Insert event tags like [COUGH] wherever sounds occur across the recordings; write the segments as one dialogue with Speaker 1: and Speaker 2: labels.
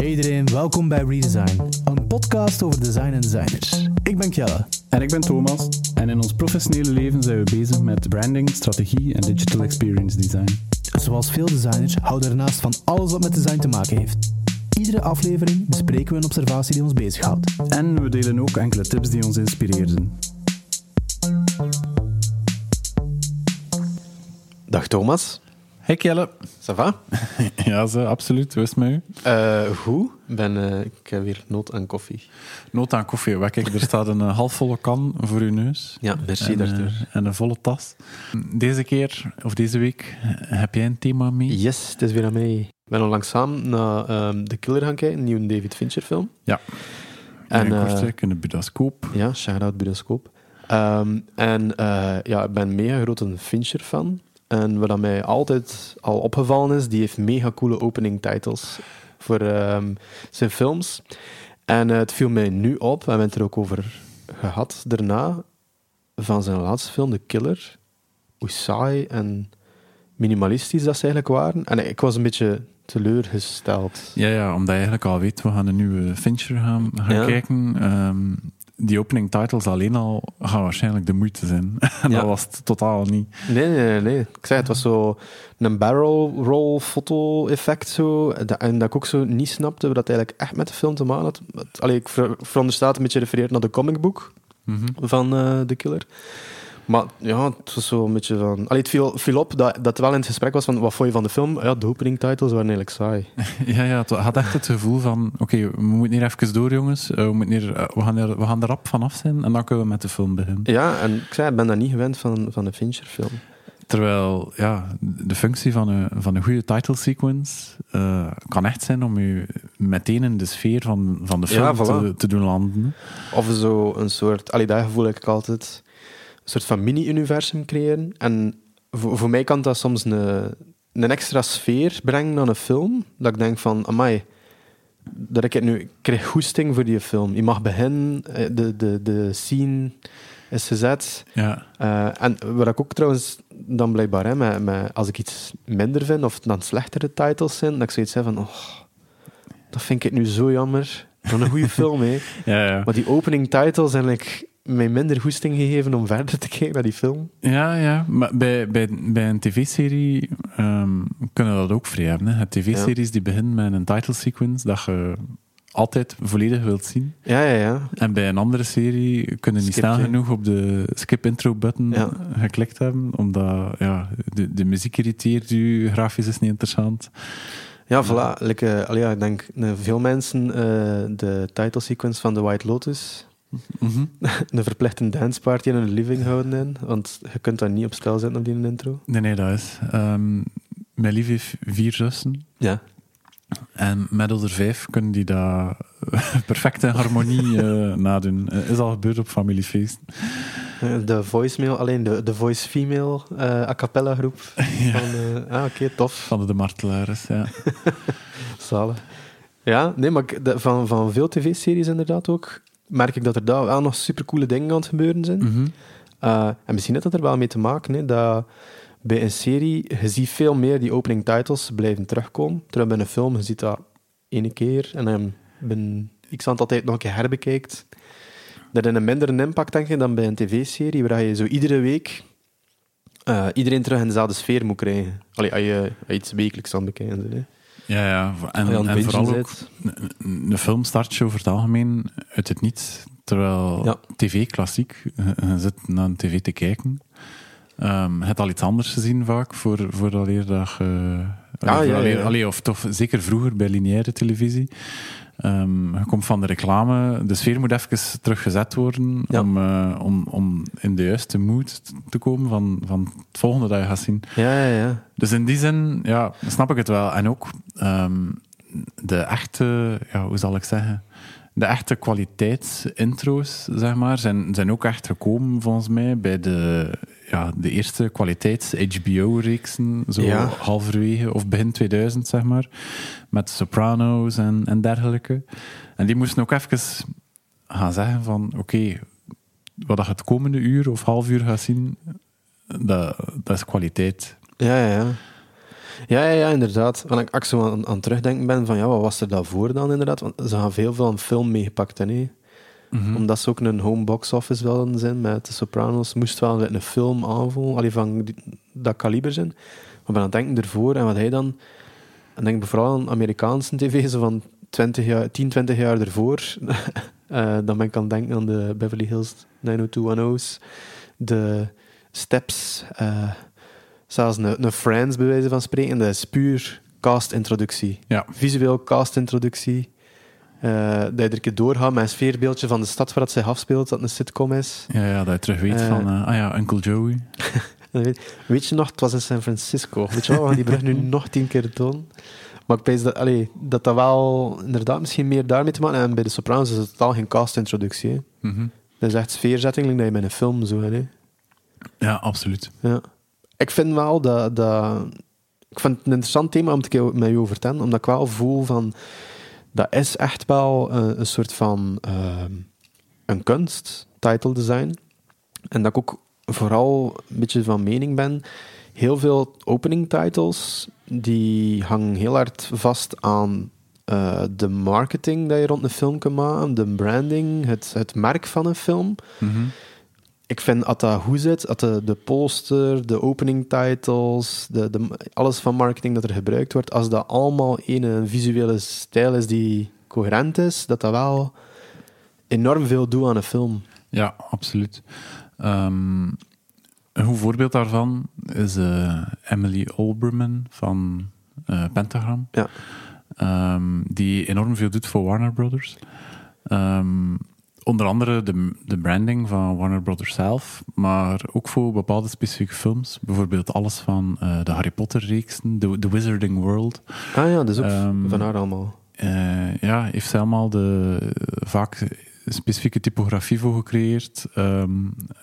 Speaker 1: Hey iedereen, welkom bij Redesign, een podcast over design en designers. Ik ben Kjelle.
Speaker 2: En ik ben Thomas. En in ons professionele leven zijn we bezig met branding, strategie en digital experience design.
Speaker 1: Zoals veel designers houden we ernaast van alles wat met design te maken heeft. Iedere aflevering bespreken we een observatie die ons bezighoudt.
Speaker 2: En we delen ook enkele tips die ons inspireerden.
Speaker 3: Dag Thomas.
Speaker 2: Hey Kjelle.
Speaker 3: Ça va? [LAUGHS]
Speaker 2: ja, zo, absoluut. Hoe is het met u?
Speaker 3: Uh, goed. Ben, uh, ik heb weer nood aan koffie.
Speaker 2: Nood aan koffie. Kijk, er staat een uh, halfvolle kan voor uw neus.
Speaker 3: Ja, merci daartoe.
Speaker 2: en een volle tas. Deze keer, of deze week, heb jij een thema mee?
Speaker 3: Yes, het is weer aan mij. Ik ben onlangs samen naar The Killer gaan kijken, een nieuwe David Fincher film.
Speaker 2: Ja. En, en in de Budascoop.
Speaker 3: Ja, shout-out Budascoop. Um, en ja, ik ben mega grote Fincher-fan. En wat mij altijd al opgevallen is, die heeft mega coole opening titles voor um, zijn films. En uh, het viel mij nu op, we hebben het er ook over gehad daarna, van zijn laatste film, The Killer. Hoe saai en minimalistisch dat ze eigenlijk waren. En ik was een beetje teleurgesteld.
Speaker 2: Ja, ja omdat je eigenlijk al weet, we gaan een nieuwe Fincher gaan, gaan ja. kijken. Um, die opening titles alleen al gaan waarschijnlijk de moeite zijn. [LAUGHS] en ja. dat was het totaal niet.
Speaker 3: Nee, nee, nee. Ik zei, het was zo een barrel roll foto effect zo. En dat ik ook zo niet snapte wat dat eigenlijk echt met de film te maken had. Allee, ik veronderstel het een beetje refereert naar de comicbook mm -hmm. van uh, The Killer. Maar ja, het was zo een beetje van... Allee, het viel, viel op dat, dat wel in het gesprek was van wat vond je van de film? Ja, de opening titles waren eigenlijk saai. [LAUGHS]
Speaker 2: ja, ja, het had echt het gevoel van oké, okay, we moeten hier even door, jongens. Uh, we, moeten hier, uh, we, gaan er, we gaan er rap vanaf zijn en dan kunnen we met de film beginnen.
Speaker 3: Ja, en ik zei, ik ben dat niet gewend van, van een Fincher-film.
Speaker 2: Terwijl ja, de functie van een, van een goede title sequence uh, kan echt zijn om je meteen in de sfeer van, van de film ja, voilà. te, te, doen landen.
Speaker 3: Of zo een soort... Allee, dat gevoel heb ik altijd soort van mini-universum creëren. En voor, voor mij kan dat soms een, een extra sfeer brengen aan een film. Dat ik denk van, amai, dat ik het nu ik krijg goesting voor die film. Je mag beginnen, de, de, de scene is gezet.
Speaker 2: Ja.
Speaker 3: Uh, en wat ik ook trouwens dan blijkbaar, hè, met, met, als ik iets minder vind of dan slechtere titles zijn, dat ik zoiets heb van, oh, dat vind ik nu zo jammer. Dan een goede [LAUGHS] film, hè.
Speaker 2: Ja, ja.
Speaker 3: Maar die opening titles zijn like, mij minder goesting gegeven om verder te kijken naar die film.
Speaker 2: Ja, ja. Maar bij, bij, bij een tv-serie um, kunnen we dat ook vrij hebben. Hè. tv-series ja. die beginnen met een title sequence dat je altijd volledig wilt zien.
Speaker 3: Ja, ja, ja.
Speaker 2: En bij een andere serie kunnen niet snel genoeg op de skip intro button ja. geklikt hebben, omdat ja, de, de muziek irriteert u, grafisch is niet interessant.
Speaker 3: Ja, voilà. Like, uh, allee, ja, ik denk uh, veel mensen uh, de title sequence van The White Lotus Mm -hmm. [LAUGHS] een verplichte danceparty in een living houden in, want je kunt dat niet op stel zetten op die intro.
Speaker 2: Nee, nee, dat is. Um, mijn lief heeft vier zussen.
Speaker 3: Ja.
Speaker 2: En met onder vijf kunnen die dat [LAUGHS] perfect in harmonie uh, [LAUGHS] nadoen. Uh, is al gebeurd op familiefeest.
Speaker 3: De voicemail, alleen de, de voice female uh, a cappella groep.
Speaker 2: Ja.
Speaker 3: Van, ah, oké, okay, tof.
Speaker 2: Van de, de martelaars, ja.
Speaker 3: Zalig. Ja, nee, maar de, van, van veel tv-series inderdaad ook merk ik dat er daar wel nog supercoole dingen aan het gebeuren zijn.
Speaker 2: Mm -hmm.
Speaker 3: uh, en misschien heeft dat er wel mee te maken, hè, dat bij een serie, je ziet veel meer die opening titles blijven terugkomen. Terwijl bij een film, je ziet dat ene keer en dan ben ik zal het altijd nog een keer herbekijkt. Dat heeft een minder impact, denk ik, dan bij een tv-serie, waar je zo iedere week uh, iedereen terug in dezelfde sfeer moet krijgen. Allee, als je, als je iets wekelijks aan bekijken. Hè.
Speaker 2: Ja, ja. En, vooral ook, een film start je over het algemeen uit het niets. Terwijl
Speaker 3: ja.
Speaker 2: tv, klassiek, je zit naar een tv te kijken. Um, je hebt al iets anders gezien vaak, voor, voordat je...
Speaker 3: Ah, ja, ja.
Speaker 2: Allee, of toch zeker vroeger bij lineaire televisie. Um, je komt van de reclame, de sfeer moet even teruggezet worden
Speaker 3: ja.
Speaker 2: om, uh, om, om in de juiste mood te komen van, van het volgende dat je gaat zien.
Speaker 3: Ja, ja, ja.
Speaker 2: Dus in die zin, ja, snap ik het wel. En ook um, de echte, ja, hoe zal ik zeggen, de echte kwaliteitsintro's, zeg maar, zijn, zijn ook echt gekomen volgens mij bij de, ja, de eerste kwaliteits-HBO-reeksen, zo
Speaker 3: Ja.
Speaker 2: halverwege of begin 2000, zeg maar, met Sopranos en, en dergelijke. En die moesten ook even gaan zeggen van, oké, wat je het komende uur of half uur gaat zien, dat, dat is kwaliteit.
Speaker 3: Ja, ja, ja. Ja, ja, ja, inderdaad. Want ik, als ik zo aan, aan terugdenken ben van, ja, wat was er daarvoor dan inderdaad? Want ze gaan veel van film meegepakt, hè, nee?
Speaker 2: Mhm.
Speaker 3: Omdat ze ook een home box office wilden zijn met de Sopranos, moest wel een film aanvoelen, allee, van die- dat kaliber zijn. Maar ben aan het denken ervoor, en wat hij dan... En denk vooral aan Amerikaanse tv, zo van 20 jaar, 10, 20 jaar ervoor. [LAUGHS] Eh, dan ben ik aan het denken aan de Beverly Hills 90210's, de Steps, eh, zelfs een, een Friends, bij wijze van spreken. Dat is puur cast-introductie.
Speaker 2: Ja.
Speaker 3: Visueel cast-introductie. Eh, dat je er een keer doorgaat met een sfeerbeeldje van de stad waar het zich afspeelt, dat een sitcom is.
Speaker 2: Ja, ja, dat je terug weet
Speaker 3: Eh.
Speaker 2: van, eh, ah ja, Uncle Joey. [LAUGHS]
Speaker 3: Weet, weet je nog, het was in San Francisco. Weet je wel, we gaan die [LAUGHS] brug nu nog tien keer doen. Maar ik weet dat, allee, dat dat wel inderdaad misschien meer daarmee te maken heeft. En bij de Sopranos is het totaal geen cast-introductie.
Speaker 2: Mhm.
Speaker 3: Dat is echt sfeerzetting, dat je met een film zo hè.
Speaker 2: Ja, absoluut.
Speaker 3: Ja. Ik vind wel dat, dat... Ik vind het een interessant thema om te met je over te hebben, omdat ik wel voel van... Dat is echt wel een, een soort van... ehm, een kunst, title design. En dat ik ook vooral een beetje van mening ben... Heel veel opening titles, die hangen heel hard vast aan eh, de marketing dat je rond een film kan maken, de branding, het, het merk van een film
Speaker 2: Mhm.
Speaker 3: Ik vind dat dat goed zit, dat de, poster, de opening titles, de, de, alles van marketing dat er gebruikt wordt, als dat allemaal in een visuele stijl is die coherent is, dat dat wel enorm veel doet aan een film.
Speaker 2: Ja, absoluut. Ehm, een goed voorbeeld daarvan is eh, Emily Olbermann van eh, Pentagram.
Speaker 3: Ja.
Speaker 2: Ehm, die enorm veel doet voor Warner Brothers. Ehm, onder andere de, de branding van Warner Brothers zelf, maar ook voor bepaalde specifieke films. Bijvoorbeeld alles van eh, de Harry Potter-reeksen, de, de Wizarding World.
Speaker 3: Ah ja, dat is ook
Speaker 2: Ehm,
Speaker 3: van haar allemaal.
Speaker 2: Eh, ja, heeft zij allemaal de, vaak specifieke typografie voor gecreëerd. Ehm,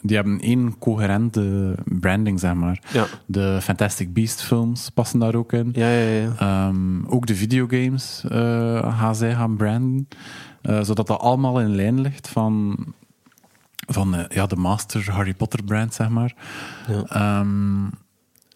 Speaker 2: die hebben één coherente branding, zeg maar.
Speaker 3: Ja,
Speaker 2: De Fantastic Beast films passen daar ook in.
Speaker 3: ja, ja. ja.
Speaker 2: Ehm, ook de videogames eh gaan zij gaan branden. eh, zodat dat allemaal in lijn ligt van, van eh, ja, de master Harry Potter brand, zeg maar.
Speaker 3: Ja.
Speaker 2: Ehm,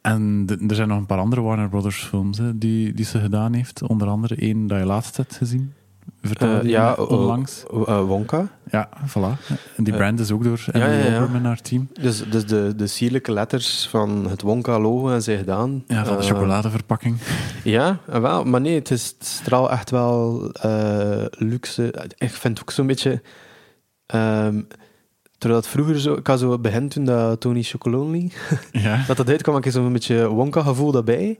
Speaker 2: en de- er zijn nog een paar andere Warner Brothers films hè, die, die ze gedaan heeft. Onder andere één dat je laatst hebt gezien. Vertelde
Speaker 3: Eh, ja,
Speaker 2: onlangs.
Speaker 3: Eh, Wonka.
Speaker 2: Ja, voilà. En die
Speaker 3: Eh,
Speaker 2: brand is ook door Emily
Speaker 3: ja, ja.
Speaker 2: En haar team.
Speaker 3: Dus, dus de, de sierlijke letters van het Wonka-logo zij gedaan.
Speaker 2: Ja, van de chocoladeverpakking.
Speaker 3: Ja, wel, maar nee, het, is, het straalt echt wel luxe. Ik vind het ook zo'n beetje... ehm, terwijl het vroeger zo... Ik had zo begin toen dat Tony Chocolonely...
Speaker 2: Ja. [LAUGHS]
Speaker 3: dat dat uitkwam, had ik zo'n beetje Wonka-gevoel daarbij.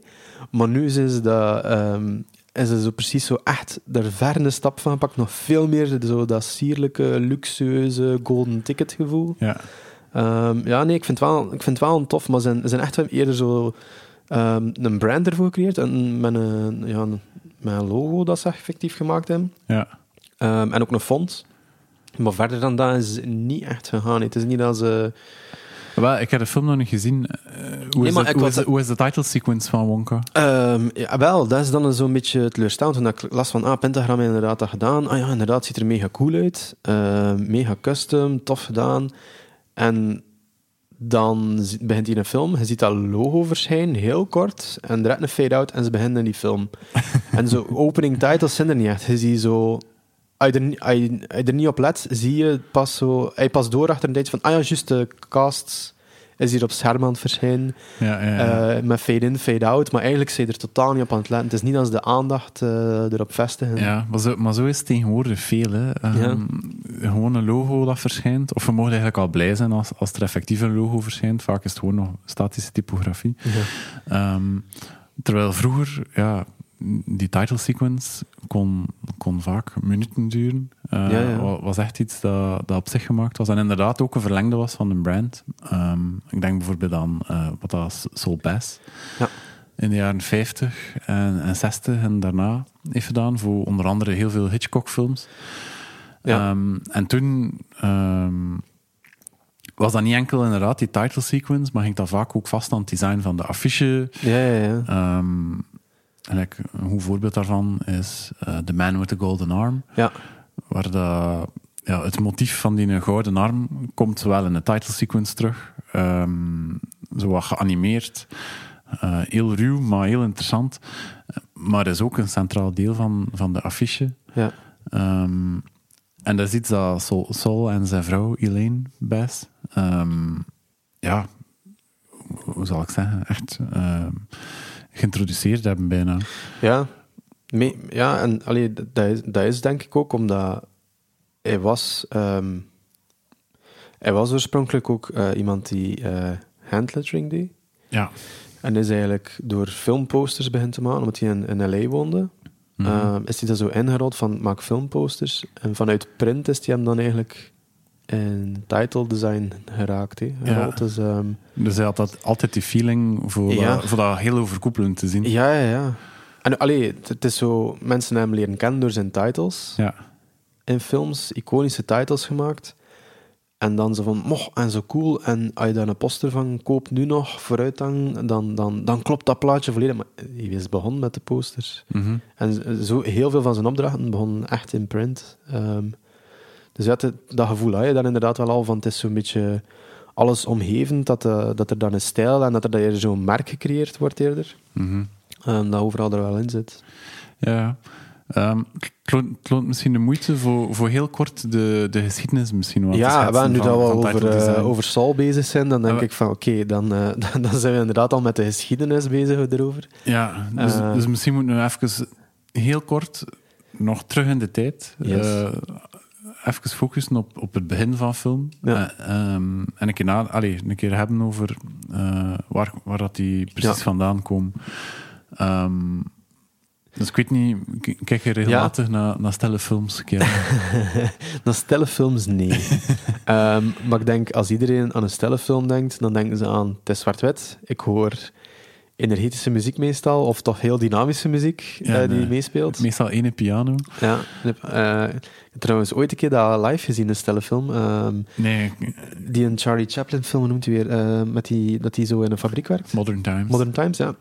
Speaker 3: Maar nu is dat... ehm is het zo precies zo echt er ver een stap van gepakt. Nog veel meer zo dat sierlijke, luxueuze golden ticket gevoel.
Speaker 2: ja.
Speaker 3: Ehm, ja, nee, ik vind het wel, ik vind het wel een tof, maar ze zijn, ze zijn echt wel eerder zo ehm, een brand ervoor gecreëerd en met een, ja, met een logo dat ze effectief gemaakt hebben.
Speaker 2: ja.
Speaker 3: Ehm, en ook een font. Maar verder dan dat is het niet echt gegaan. Het is niet dat ze...
Speaker 2: Wel, ik heb de film nog niet gezien. Eh, hoe, is hoe, is, hoe is de title sequence van Wonka?
Speaker 3: Ehm, ja, wel, dat is dan zo'n beetje teleurstellend. Toen ik las van, ah, Pentagram heeft inderdaad dat gedaan. Ah ja, inderdaad, ziet er mega cool uit. Ehm, mega custom, tof gedaan. En dan begint hij een film. Je ziet dat logo verschijnen, heel kort. En direct een fade-out en ze beginnen in die film. [LAUGHS] en zo opening titles zijn er niet echt. Je ziet zo... Als je, er, niet- als, je, als je er niet op let, zie je pas zo... Hij pas door achter een tijdje van... Ah ja, juist, de cast is hier op scherm aan het verschijnen.
Speaker 2: Ja, ja, ja.
Speaker 3: Eh, met fade-in, fade-out. Maar eigenlijk zijn er totaal niet op aan het letten. Het is niet als de aandacht eh, erop vestigen.
Speaker 2: Ja, maar zo, maar zo is het tegenwoordig veel. Hè. Ehm, Gewoon een logo dat verschijnt. Of we mogen eigenlijk al blij zijn als, als er effectief een logo verschijnt. Vaak is het gewoon nog statische typografie. Ehm, terwijl vroeger, ja, die title sequence kon, kon vaak minuten duren. Eh,
Speaker 3: Ja, ja.
Speaker 2: wa- Was echt iets dat, dat op zich gemaakt was. En inderdaad ook een verlengde was van een brand. Ehm, ik denk bijvoorbeeld aan eh, wat dat was, Soul Bass.
Speaker 3: Ja.
Speaker 2: In de jaren 50 en, en 60 en daarna heeft gedaan voor onder andere heel veel Hitchcock-films.
Speaker 3: Ja.
Speaker 2: Ehm, en toen ehm, was dat niet enkel inderdaad die title sequence, maar ging dat vaak ook vast aan het design van de affiche.
Speaker 3: Ja, ja, ja.
Speaker 2: En een goed voorbeeld daarvan is eh, The Man with the Golden Arm,
Speaker 3: Ja,
Speaker 2: waar ja, het motief van die gouden arm komt zowel in de title sequence terug, ehm, zo wat geanimeerd. eh, heel ruw, maar heel interessant. Maar is ook een centraal deel van, van de affiche.
Speaker 3: Ja.
Speaker 2: Ehm, en dat is iets dat Sol, Sol en zijn vrouw Elaine Bass, ehm, ja, hoe zal ik zeggen, echt geïntroduceerd hebben bijna.
Speaker 3: Ja, ja en allee, dat, is, dat is denk ik ook omdat hij was, ehm, hij was oorspronkelijk ook eh, iemand die eh handlettering deed.
Speaker 2: Ja.
Speaker 3: En is eigenlijk door filmposters begint te maken, omdat hij in, in L.A. woonde.
Speaker 2: Mhm.
Speaker 3: Ehm, is hij daar zo ingerold van maak filmposters. En vanuit print is hij hem dan eigenlijk in title design geraakt. Hè, gerold. Dus,
Speaker 2: Dus hij had dat, altijd die feeling voor,
Speaker 3: Ja.
Speaker 2: dat, voor dat heel overkoepelend te zien.
Speaker 3: ja, ja, ja. En allee, het, is zo, mensen hebben hem leren kennen door zijn titles.
Speaker 2: Ja.
Speaker 3: in films iconische titles gemaakt. En dan zo van, moch, en zo cool. En als je daar een poster van koopt nu nog, vooruitgang, dan, dan, dan klopt dat plaatje volledig. Maar hij is begonnen met de posters.
Speaker 2: Mhm.
Speaker 3: En zo, heel veel van zijn opdrachten begonnen echt in print. Ehm, dus ja, dat, dat gevoel had je dan inderdaad wel al van, het is zo'n beetje alles omgevend, dat, eh, dat er dan een stijl en dat er dan eerder zo'n merk gecreëerd wordt eerder.
Speaker 2: Mhm.
Speaker 3: En dat overal er wel in zit.
Speaker 2: Ja. Ehm, het loont- misschien de moeite voor, voor heel kort de, de geschiedenis misschien wat te
Speaker 3: Ja, wel, nu
Speaker 2: van-
Speaker 3: dat we
Speaker 2: van
Speaker 3: over, eh, over bezig zijn, dan denk
Speaker 2: we-
Speaker 3: ik van oké, dan, eh, [LAUGHS] dan, dan zijn we inderdaad al met de geschiedenis bezig erover.
Speaker 2: Ja, dus, dus misschien moeten we even heel kort nog terug in de tijd.
Speaker 3: Yes.
Speaker 2: Even focussen op, op het begin van film.
Speaker 3: Ja.
Speaker 2: Eh, ehm, en een keer, na, allee, een keer hebben over eh, waar, waar dat die precies
Speaker 3: Ja.
Speaker 2: vandaan komen. Ehm, dus ik weet niet, kijk je regelmatig naar, naar stelle films? Kjell? [LAUGHS]
Speaker 3: Dan stellenfilms, nee. [LAUGHS] Ehm, maar ik denk, als iedereen aan een stellenfilm denkt, dan denken ze aan, het is zwart-wit. Ik hoor energetische muziek meestal, of toch heel dynamische muziek
Speaker 2: Ja,
Speaker 3: eh, die meespeelt.
Speaker 2: Meestal ene piano.
Speaker 3: Ja, eh, ik heb trouwens ooit een keer dat live gezien, een stellenfilm. Ehm,
Speaker 2: Nee,
Speaker 3: die een Charlie Chaplin film, noemt hij weer? Eh, met die, dat hij zo in een fabriek werkt.
Speaker 2: Modern Times.
Speaker 3: Modern Times, ja.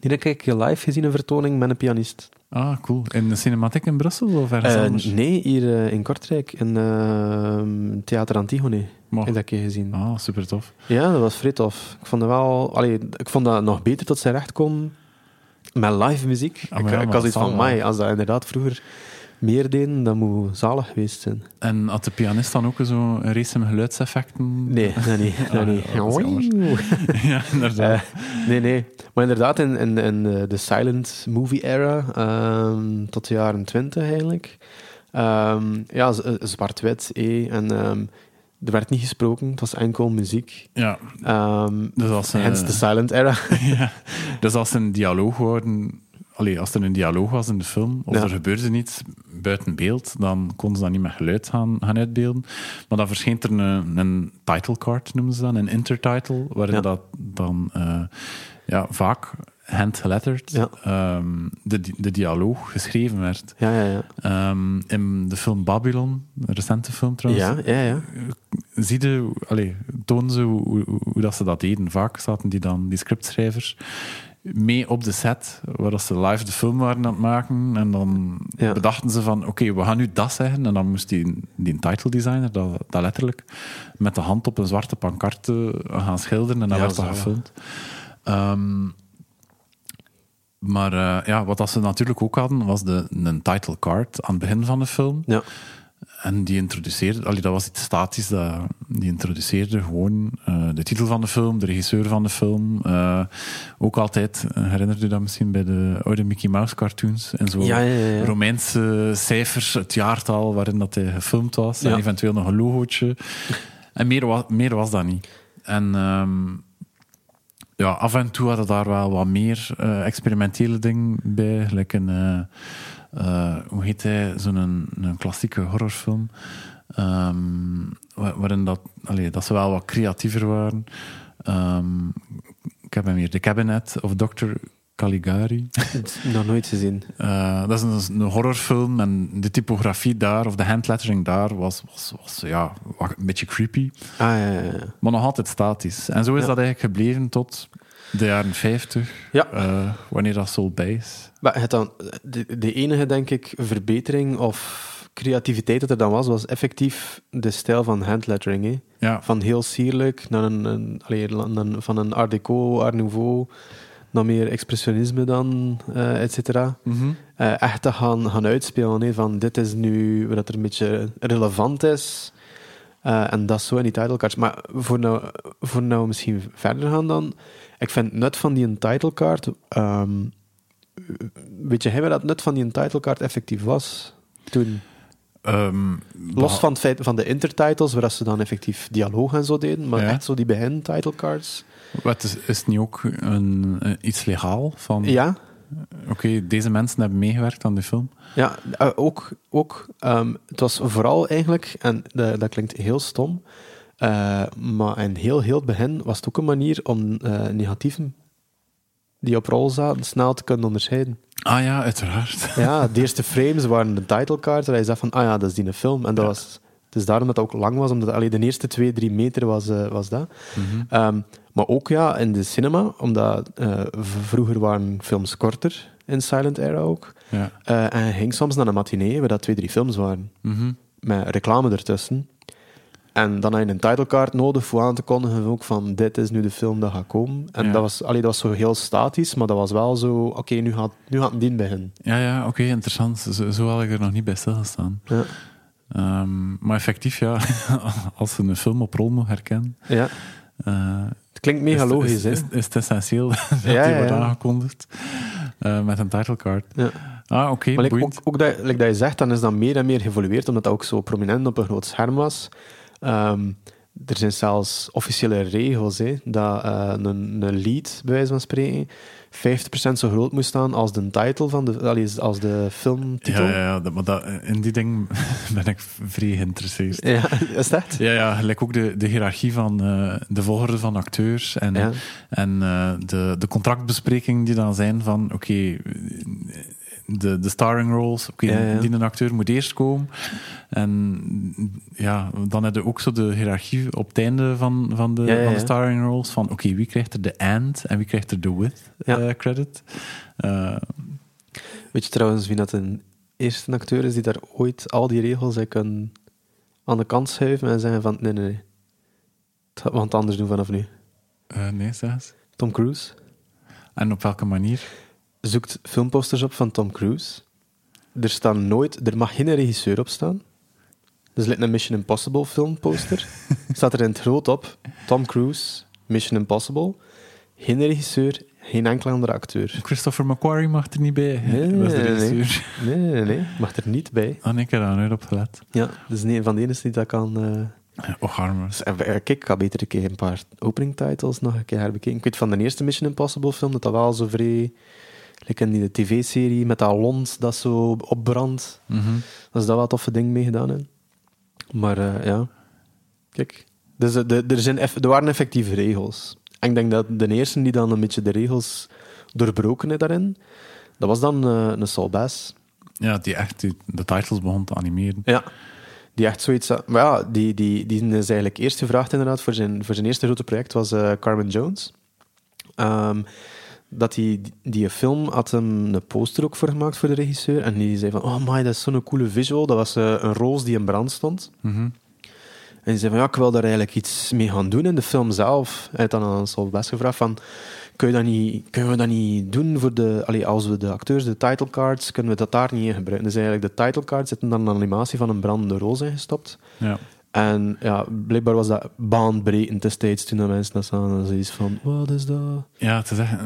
Speaker 3: Die heb ik live gezien, een vertoning met een pianist.
Speaker 2: Ah, cool. In de Cinematic in Brussel of ergens
Speaker 3: Eh,
Speaker 2: anders?
Speaker 3: nee, hier eh, in Kortrijk, in ehm, Theater Antigone.
Speaker 2: Maar-
Speaker 3: Heb ik dat keer gezien.
Speaker 2: Ah, super tof.
Speaker 3: Ja, dat was vrij tof. Ik vond, dat wel, allee, ik vond dat nog beter tot zijn recht komen met live muziek.
Speaker 2: Ah,
Speaker 3: ik
Speaker 2: ja,
Speaker 3: ik
Speaker 2: maar
Speaker 3: had iets van, mij, als dat inderdaad vroeger meer deden, dat moet zalig geweest zijn.
Speaker 2: En had de pianist dan ook zo'n race met geluidseffecten?
Speaker 3: Nee, dat niet. [LAUGHS] Dat
Speaker 2: Ah, [LAUGHS] ja, inderdaad.
Speaker 3: Eh, nee, nee. Maar inderdaad, in, in, in de, de silent movie era, ehm, tot de jaren twintig eigenlijk. Ehm, ja, eh, zwart-wit, eh, en ehm, er werd niet gesproken, het was enkel muziek.
Speaker 2: ja,
Speaker 3: Ehm
Speaker 2: dus als, eh,
Speaker 3: hence de silent era. [LAUGHS]
Speaker 2: ja, dus als een dialoog worden, allee, als er een dialoog was in de film, of
Speaker 3: Ja.
Speaker 2: er gebeurde iets buiten beeld, dan konden ze dat niet met geluid gaan, gaan uitbeelden. Maar dan verscheen er een, een title card, noemen ze dat, een intertitle, waarin
Speaker 3: Ja.
Speaker 2: dat dan eh, ja, vaak handgeletterd
Speaker 3: Ja.
Speaker 2: ehm, de, de dialoog geschreven werd.
Speaker 3: ja, ja, ja.
Speaker 2: Ehm, in de film Babylon, een recente film trouwens,
Speaker 3: Ja, ja, ja.
Speaker 2: Zie je, allee, tonen ze hoe, hoe, hoe dat ze dat deden. Vaak zaten die dan, die scriptschrijvers, mee op de set, waar dat ze live de film waren aan het maken. En dan
Speaker 3: Ja.
Speaker 2: bedachten ze van, oké, we gaan nu dat zeggen. En dan moest die, die title designer, dat, dat letterlijk, met de hand op een zwarte pancarte gaan schilderen. En dat
Speaker 3: Ja,
Speaker 2: werd dan
Speaker 3: zalig.
Speaker 2: gefilmd. Ehm, maar eh, ja, wat dat ze natuurlijk ook hadden, was de, een title card aan het begin van de film.
Speaker 3: Ja.
Speaker 2: En die introduceerde, allee, dat was iets statisch, dat, die introduceerde gewoon eh, de titel van de film, de regisseur van de film. eh, ook altijd, herinnert u dat misschien bij de oude Mickey Mouse cartoons? En zo
Speaker 3: Ja, ja.
Speaker 2: Romeinse cijfers, het jaartal waarin dat hij gefilmd was. En eventueel nog een logootje. En meer, wa meer was dat niet. En ehm, ja, af en toe hadden daar wel wat meer eh, experimentele dingen bij. Gelijk een, eh, hoe heet hij, zo'n een, een klassieke horrorfilm. ehm, wa- waarin dat, allee, dat ze wel wat creatiever waren. Ehm, ik heb hem hier, The Cabinet of Dr. Caligari. [LAUGHS]
Speaker 3: Nog nooit gezien.
Speaker 2: Eh, dat is een, een horrorfilm en de typografie daar, of de handlettering daar, was, was, was ja, een beetje creepy.
Speaker 3: Ah, ja, ja, ja.
Speaker 2: Maar nog altijd statisch. En zo is dat eigenlijk gebleven tot de jaren 50,
Speaker 3: Ja.
Speaker 2: eh, wanneer dat Soul is.
Speaker 3: Maar het dan, de, de enige, denk ik, verbetering of creativiteit dat er dan was, was effectief de stijl van handlettering. Hè.
Speaker 2: Ja,
Speaker 3: Van heel sierlijk naar een, een, allee, naar een- van een art déco, art nouveau, nog meer expressionisme dan, eh et cetera.
Speaker 2: Mhm.
Speaker 3: Eh, echt te gaan, gaan uitspelen. Hè, van dit is nu wat er een beetje relevant is. Eh, en dat zo in die titlecards. Maar voor nou, voor nou misschien verder gaan dan. Ik vind het nut van die titlecard. ehm weet je, wat dat nut van die titlecard effectief was toen?
Speaker 2: Ehm,
Speaker 3: Los van het feit van de intertitles, waar ze dan effectief dialoog en zo deden. Maar
Speaker 2: Ja.
Speaker 3: echt zo die begin titlecards.
Speaker 2: Wat is, is het niet ook een, een- iets legaal? Van,
Speaker 3: Ja,
Speaker 2: Oké, deze mensen hebben meegewerkt aan de film.
Speaker 3: Ja, eh, ook. ook ehm, het was vooral eigenlijk, en dat, dat klinkt heel stom, eh, maar in heel, heel het begin was het ook een manier om eh, negatieven die op rol zaten snel te kunnen onderscheiden.
Speaker 2: Ah ja, uiteraard. [LAUGHS]
Speaker 3: Ja, de eerste frames waren de titlecard, waar je zegt van, ah ja, dat is die een film. En dat
Speaker 2: Ja.
Speaker 3: was, het is daarom dat het ook lang was, omdat allee, de eerste twee, drie meter was, eh, was dat.
Speaker 2: Mhm.
Speaker 3: Ehm, maar ook ja, in de cinema, omdat eh, vroeger waren films korter in Silent Era ook.
Speaker 2: Ja.
Speaker 3: Eh, en ging soms naar een matinee, waar dat twee, drie films waren.
Speaker 2: Mhm.
Speaker 3: Met reclame ertussen. En dan had je een titlecard nodig voor aan te kondigen ook van dit is nu de film dat gaat komen. En
Speaker 2: Ja.
Speaker 3: dat, was, allee, dat was zo heel statisch, maar dat was wel zo, oké, nu, gaat, nu gaat een dien beginnen.
Speaker 2: Ja, ja oké, interessant. Zo, zo had ik er nog niet bij stilgestaan.
Speaker 3: Ja.
Speaker 2: Ehm, maar effectief, ja, [LAUGHS] als ze een film op rol moet herkennen,
Speaker 3: ja.
Speaker 2: eh,
Speaker 3: Het klinkt mega
Speaker 2: is,
Speaker 3: logisch,
Speaker 2: is,
Speaker 3: hè?
Speaker 2: is, is het essentieel [LAUGHS] dat
Speaker 3: Ja,
Speaker 2: die wordt aangekondigd eh, met een titlecard.
Speaker 3: Ja.
Speaker 2: Ah, oké,
Speaker 3: Maar like, ook, ook dat, like dat je zegt, dan is dat meer en meer geëvolueerd, omdat dat ook zo prominent op een groot scherm was. Ehm, er zijn zelfs officiële regels, hè, dat eh, een, een lead, bij wijze van spreken, 50% zo groot moest staan als de title van de, als de filmtitel.
Speaker 2: Ja, ja, ja dat, maar dat, in die ding [LAUGHS] ben ik vrij geïnteresseerd.
Speaker 3: Ja, [LAUGHS] is dat?
Speaker 2: Ja, ja, gelijk ook de, de hiërarchie van eh, de volgorde van acteurs en,
Speaker 3: Ja.
Speaker 2: en eh, de, de contractbesprekingen die dan zijn van, oké, de, de starring roles, oké,
Speaker 3: Ja, ja.
Speaker 2: die een acteur moet eerst komen. En ja, dan heb je ook zo de hiërarchie op het einde van, van, de,
Speaker 3: Ja,
Speaker 2: van de starring roles, van oké, wie krijgt er de and en wie krijgt er de with eh, credit. Eh,
Speaker 3: Weet je trouwens wie dat een eerste acteur is die daar ooit al die regels kunnen aan de kant schuiven en zeggen van nee, nee, nee. Gaat want anders doen vanaf nu.
Speaker 2: eh, nee, eens.
Speaker 3: Tom Cruise
Speaker 2: En op welke manier?
Speaker 3: Zoekt filmposters op van Tom Cruise. Er, staan nooit, er mag geen regisseur op staan. Dus lijkt een Mission Impossible filmposter. [LAUGHS] staat er in het groot op. Tom Cruise, Mission Impossible. Geen regisseur, geen enkele andere acteur.
Speaker 2: Christopher McQuarrie mag er niet bij.
Speaker 3: Nee,
Speaker 2: dat is de
Speaker 3: nee, nee.
Speaker 2: regisseur.
Speaker 3: Nee, nee, nee. Mag er niet bij.
Speaker 2: Ah, nee, ik heb daar nooit op gelet.
Speaker 3: Ja, dat is een van de enige die dat kan... eh,
Speaker 2: Och, arme.
Speaker 3: Dus, eh, kijk, ik ga beter een keer een paar opening titles nog een keer herbekeken. Ik weet van de eerste Mission Impossible film dat dat wel zo vrij... Like in die tv-serie met dat lont dat zo opbrandt.
Speaker 2: Mhm.
Speaker 3: Dat is dat wel een toffe ding mee gedaan. Hè. Maar eh, ja, kijk. Dus eh, de, er, zijn er waren effectieve regels. En ik denk dat de eerste die dan een beetje de regels doorbroken heeft daarin, dat was dan eh, een Saul Bass.
Speaker 2: Ja, die echt die, de titles begon te animeren.
Speaker 3: Ja. Die echt zoiets... Maar ja, die, die, die is eigenlijk eerst gevraagd inderdaad voor zijn, voor zijn eerste grote project, was Carmen Jones. Ehm, dat die, die film had hem een poster ook voor gemaakt voor de regisseur. En die zei van, oh my, dat is zo'n coole visual. Dat was eh, een roos die in brand stond.
Speaker 2: Mhm.
Speaker 3: En die zei van, ja, ik wil daar eigenlijk iets mee gaan doen in de film zelf. Hij had dan aan Saul Bass gevraagd van, kun je dat niet, kunnen we dat niet doen voor de... Allee, als we de acteurs, de titlecards, kunnen we dat daar niet in gebruiken? Dus eigenlijk de titlecards zitten dan een animatie van een brandende roos ingestopt.
Speaker 2: Ja.
Speaker 3: En ja, blijkbaar was dat baanbrekend destijds toen de mensen dat zagen. En zoiets van, wat is dat?
Speaker 2: ja, het is echt, eh,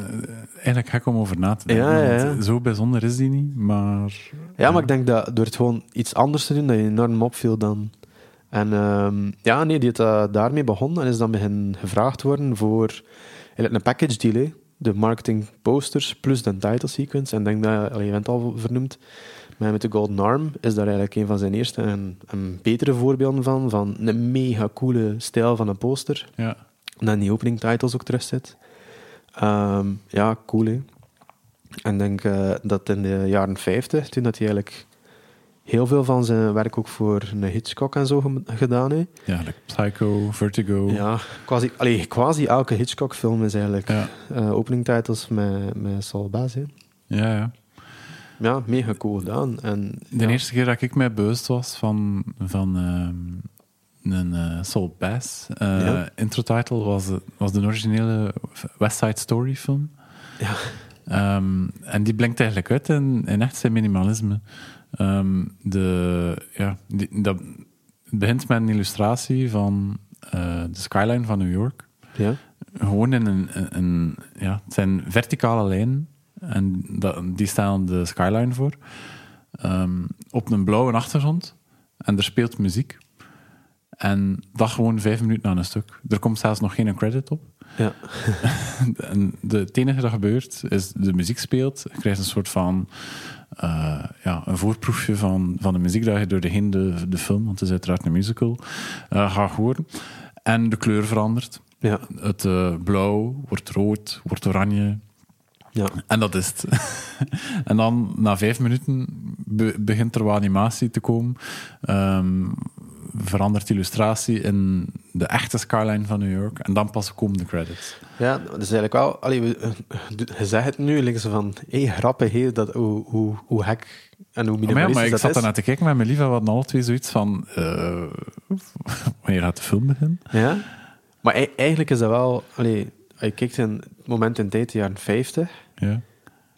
Speaker 2: eigenlijk gek om over na te denken.
Speaker 3: Ja, ja,
Speaker 2: Zo bijzonder is die niet, maar...
Speaker 3: Ja, maar ik denk dat door het gewoon iets anders te doen, dat je enorm opviel dan. En ehm, ja, nee, die heeft eh, daarmee begonnen en is dan begin gevraagd worden voor eigenlijk een package deal, hè. de marketing posters plus de title sequence. En ik denk dat, allee, je bent het al vernoemd, maar met de Golden Arm is daar eigenlijk een van zijn eerste en, en betere voorbeelden van, van een mega coole stijl van een poster.
Speaker 2: Ja.
Speaker 3: En dan die opening titles ook terug zit. Ehm, ja, cool hè. En ik denk eh, dat in de jaren 50, toen dat hij eigenlijk heel veel van zijn werk ook voor een Hitchcock en zo gedaan heeft.
Speaker 2: Ja, like Psycho, Vertigo.
Speaker 3: Ja, quasi, allee, quasi elke Hitchcock-film is eigenlijk
Speaker 2: Ja,
Speaker 3: eh, opening titles met, met Saul Bass. hè.
Speaker 2: ja. ja.
Speaker 3: Ja, mega cool gedaan. En,
Speaker 2: De
Speaker 3: ja.
Speaker 2: eerste keer dat ik mij bewust was van, van ehm, een eh, Soul Bass eh
Speaker 3: Ja.
Speaker 2: intro-title was, was de originele West Side Story film.
Speaker 3: Ja.
Speaker 2: Ehm, en die blinkt eigenlijk uit in, in echt zijn minimalisme. Ehm, de, ja, die, dat, het begint met een illustratie van eh, de skyline van New York.
Speaker 3: Ja.
Speaker 2: Gewoon in een, een, een- ja, het zijn verticale lijnen en dat, die stellen de skyline voor. Ehm, op een blauwe achtergrond en er speelt muziek. En dat gewoon vijf minuten aan een stuk. Er komt zelfs nog geen credit op.
Speaker 3: Ja. [LAUGHS]
Speaker 2: En de, het enige dat gebeurt is de muziek speelt. Je krijgt een soort van eh, ja, een voorproefje van, van de muziek dat je door de de, de film, want het is uiteraard een musical, eh, gaat horen. En de kleur verandert.
Speaker 3: Ja.
Speaker 2: Het eh, blauw wordt rood, wordt oranje.
Speaker 3: Ja.
Speaker 2: En dat is het. [LAUGHS] en dan, na vijf minuten, be- begint er wat animatie te komen. Ehm, verandert de illustratie in de echte skyline van New York. En dan pas komen de credits.
Speaker 3: Ja, dat is eigenlijk wel... Allee, we- eh, je zegt het nu, zo van... Hé, grappig, hé, dat, hoe, hoe, hoe hek en hoe
Speaker 2: Maar, ja,
Speaker 3: minimalistisch
Speaker 2: maar ik
Speaker 3: dat
Speaker 2: zat ernaar te kijken met mijn lief en we hadden alle twee zoiets van... eh, [LAUGHS] wanneer gaat de film beginnen?
Speaker 3: Ja. Maar ei- eigenlijk is dat wel... Allee, je kijkt in het moment in tijd, de jaren 50...
Speaker 2: Ja,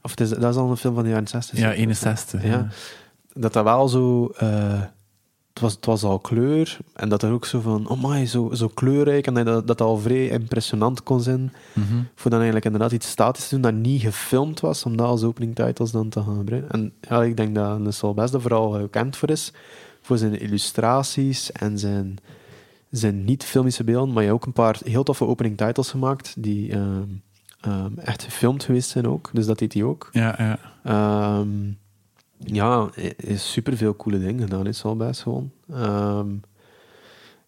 Speaker 3: Of het is, dat is al een film van de jaren 60.
Speaker 2: ja 61.
Speaker 3: Ja.
Speaker 2: Ja.
Speaker 3: Dat dat wel zo... eh, het, was, het was al kleur. En dat er ook zo van... Oh my, zo, zo kleurrijk. En dat dat, dat al vrij impressionant kon zijn.
Speaker 2: Mhm.
Speaker 3: Voor dan eigenlijk inderdaad iets statisch te doen dat niet gefilmd was. Om dat als opening titles dan te gaan gebruiken. En ja, ik denk dat Nessel Best er vooral gekend voor is. Voor zijn illustraties en zijn, zijn niet-filmische beelden. Maar je hebt ook een paar heel toffe opening titles gemaakt. Die ehm, ehm, echt gefilmd geweest zijn ook. Dus dat deed hij ook.
Speaker 2: Ja, ja.
Speaker 3: Ehm, ja, is superveel coole dingen gedaan, is al best gewoon.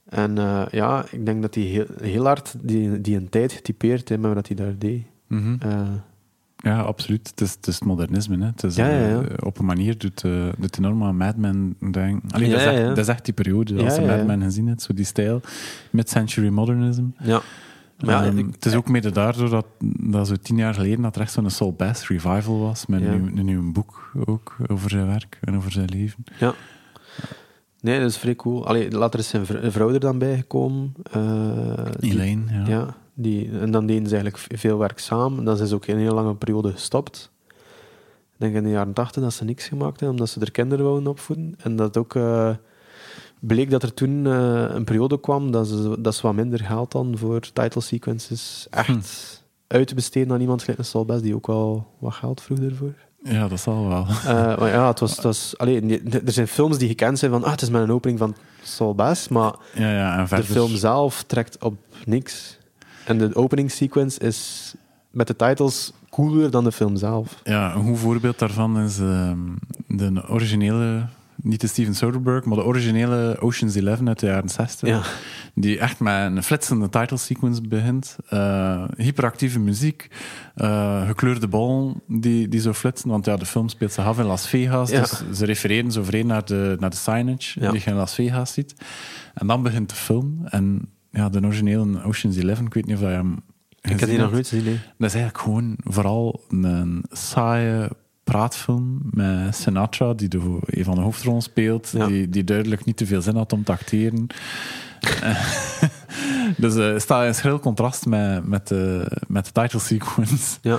Speaker 3: En eh, ja, ik denk dat hij heel, heel hard die, die een tijd getypeerd heeft met wat hij daar deed.
Speaker 2: Mhm.
Speaker 3: Eh,
Speaker 2: Ja, absoluut. Het is het, is het modernisme. Hè. Het is,
Speaker 3: Ja, ja, ja.
Speaker 2: eh, op een manier doet, uh, doet enorm aan Mad Men denken. Allee,
Speaker 3: Ja,
Speaker 2: dat, is echt,
Speaker 3: ja.
Speaker 2: dat is echt die periode, als
Speaker 3: Ja,
Speaker 2: je
Speaker 3: ja,
Speaker 2: Mad
Speaker 3: ja.
Speaker 2: Men gezien hebt, zo die stijl. Mid-century modernism.
Speaker 3: ja. Maar ja,
Speaker 2: Ehm,
Speaker 3: ik-
Speaker 2: het is ook mede daardoor dat, dat zo tien jaar geleden dat er echt zo'n Saul Bass revival was, met
Speaker 3: Ja.
Speaker 2: een, nieuw, boek ook over zijn werk en over zijn leven.
Speaker 3: Nee, dat is vrij cool. Allee, later is zijn vr- vrouw er dan bijgekomen. die-
Speaker 2: Elaine, ja.
Speaker 3: Ja, die, en dan deden ze eigenlijk veel werk samen. En dan zijn ze ook een hele lange periode gestopt. Ik denk in de jaren tachtig dat ze niks gemaakt hebben, omdat ze er kinderen wouden opvoeden. En dat ook eh, bleek dat er toen eh, een periode kwam dat ze, dat ze wat minder geld dan voor title sequences echt
Speaker 2: Hm.
Speaker 3: uit te besteden aan iemand gelijk Bass, die ook wel wat geld vroeg ervoor.
Speaker 2: Ja, dat zal wel.
Speaker 3: Eh, maar ja, het was, het was, allee, er zijn films die gekend zijn van ah, het is met een opening van Saul Bass, maar
Speaker 2: Ja, ja, en
Speaker 3: de film zelf trekt op niks. En de opening sequence is met de titles cooler dan de film zelf.
Speaker 2: Ja, een goed voorbeeld daarvan is ehm, de originele, niet de Steven Soderbergh, maar de originele Ocean's Eleven uit de jaren 60.
Speaker 3: Ja.
Speaker 2: Die echt met een flitsende title sequence begint. Eh, hyperactieve muziek, eh, gekleurde ballen die, die zo flitsen. Want ja, de film speelt zich af in Las Vegas.
Speaker 3: Ja.
Speaker 2: Dus ze refereren zo vreemd naar de, naar de signage
Speaker 3: Ja.
Speaker 2: die je in Las Vegas ziet. En dan begint de film. En ja, de originele Ocean's Eleven, ik weet niet of je hem
Speaker 3: Ik heb die nog nooit gezien. nee.
Speaker 2: Dat is eigenlijk gewoon vooral een saaie praatfilm met Sinatra, die de, een van de hoofdrollen speelt,
Speaker 3: Ja.
Speaker 2: die, die duidelijk niet te veel zin had om te acteren. [LAUGHS] Dus het staat in schril contrast met, met, de, met de title sequence.
Speaker 3: Ja.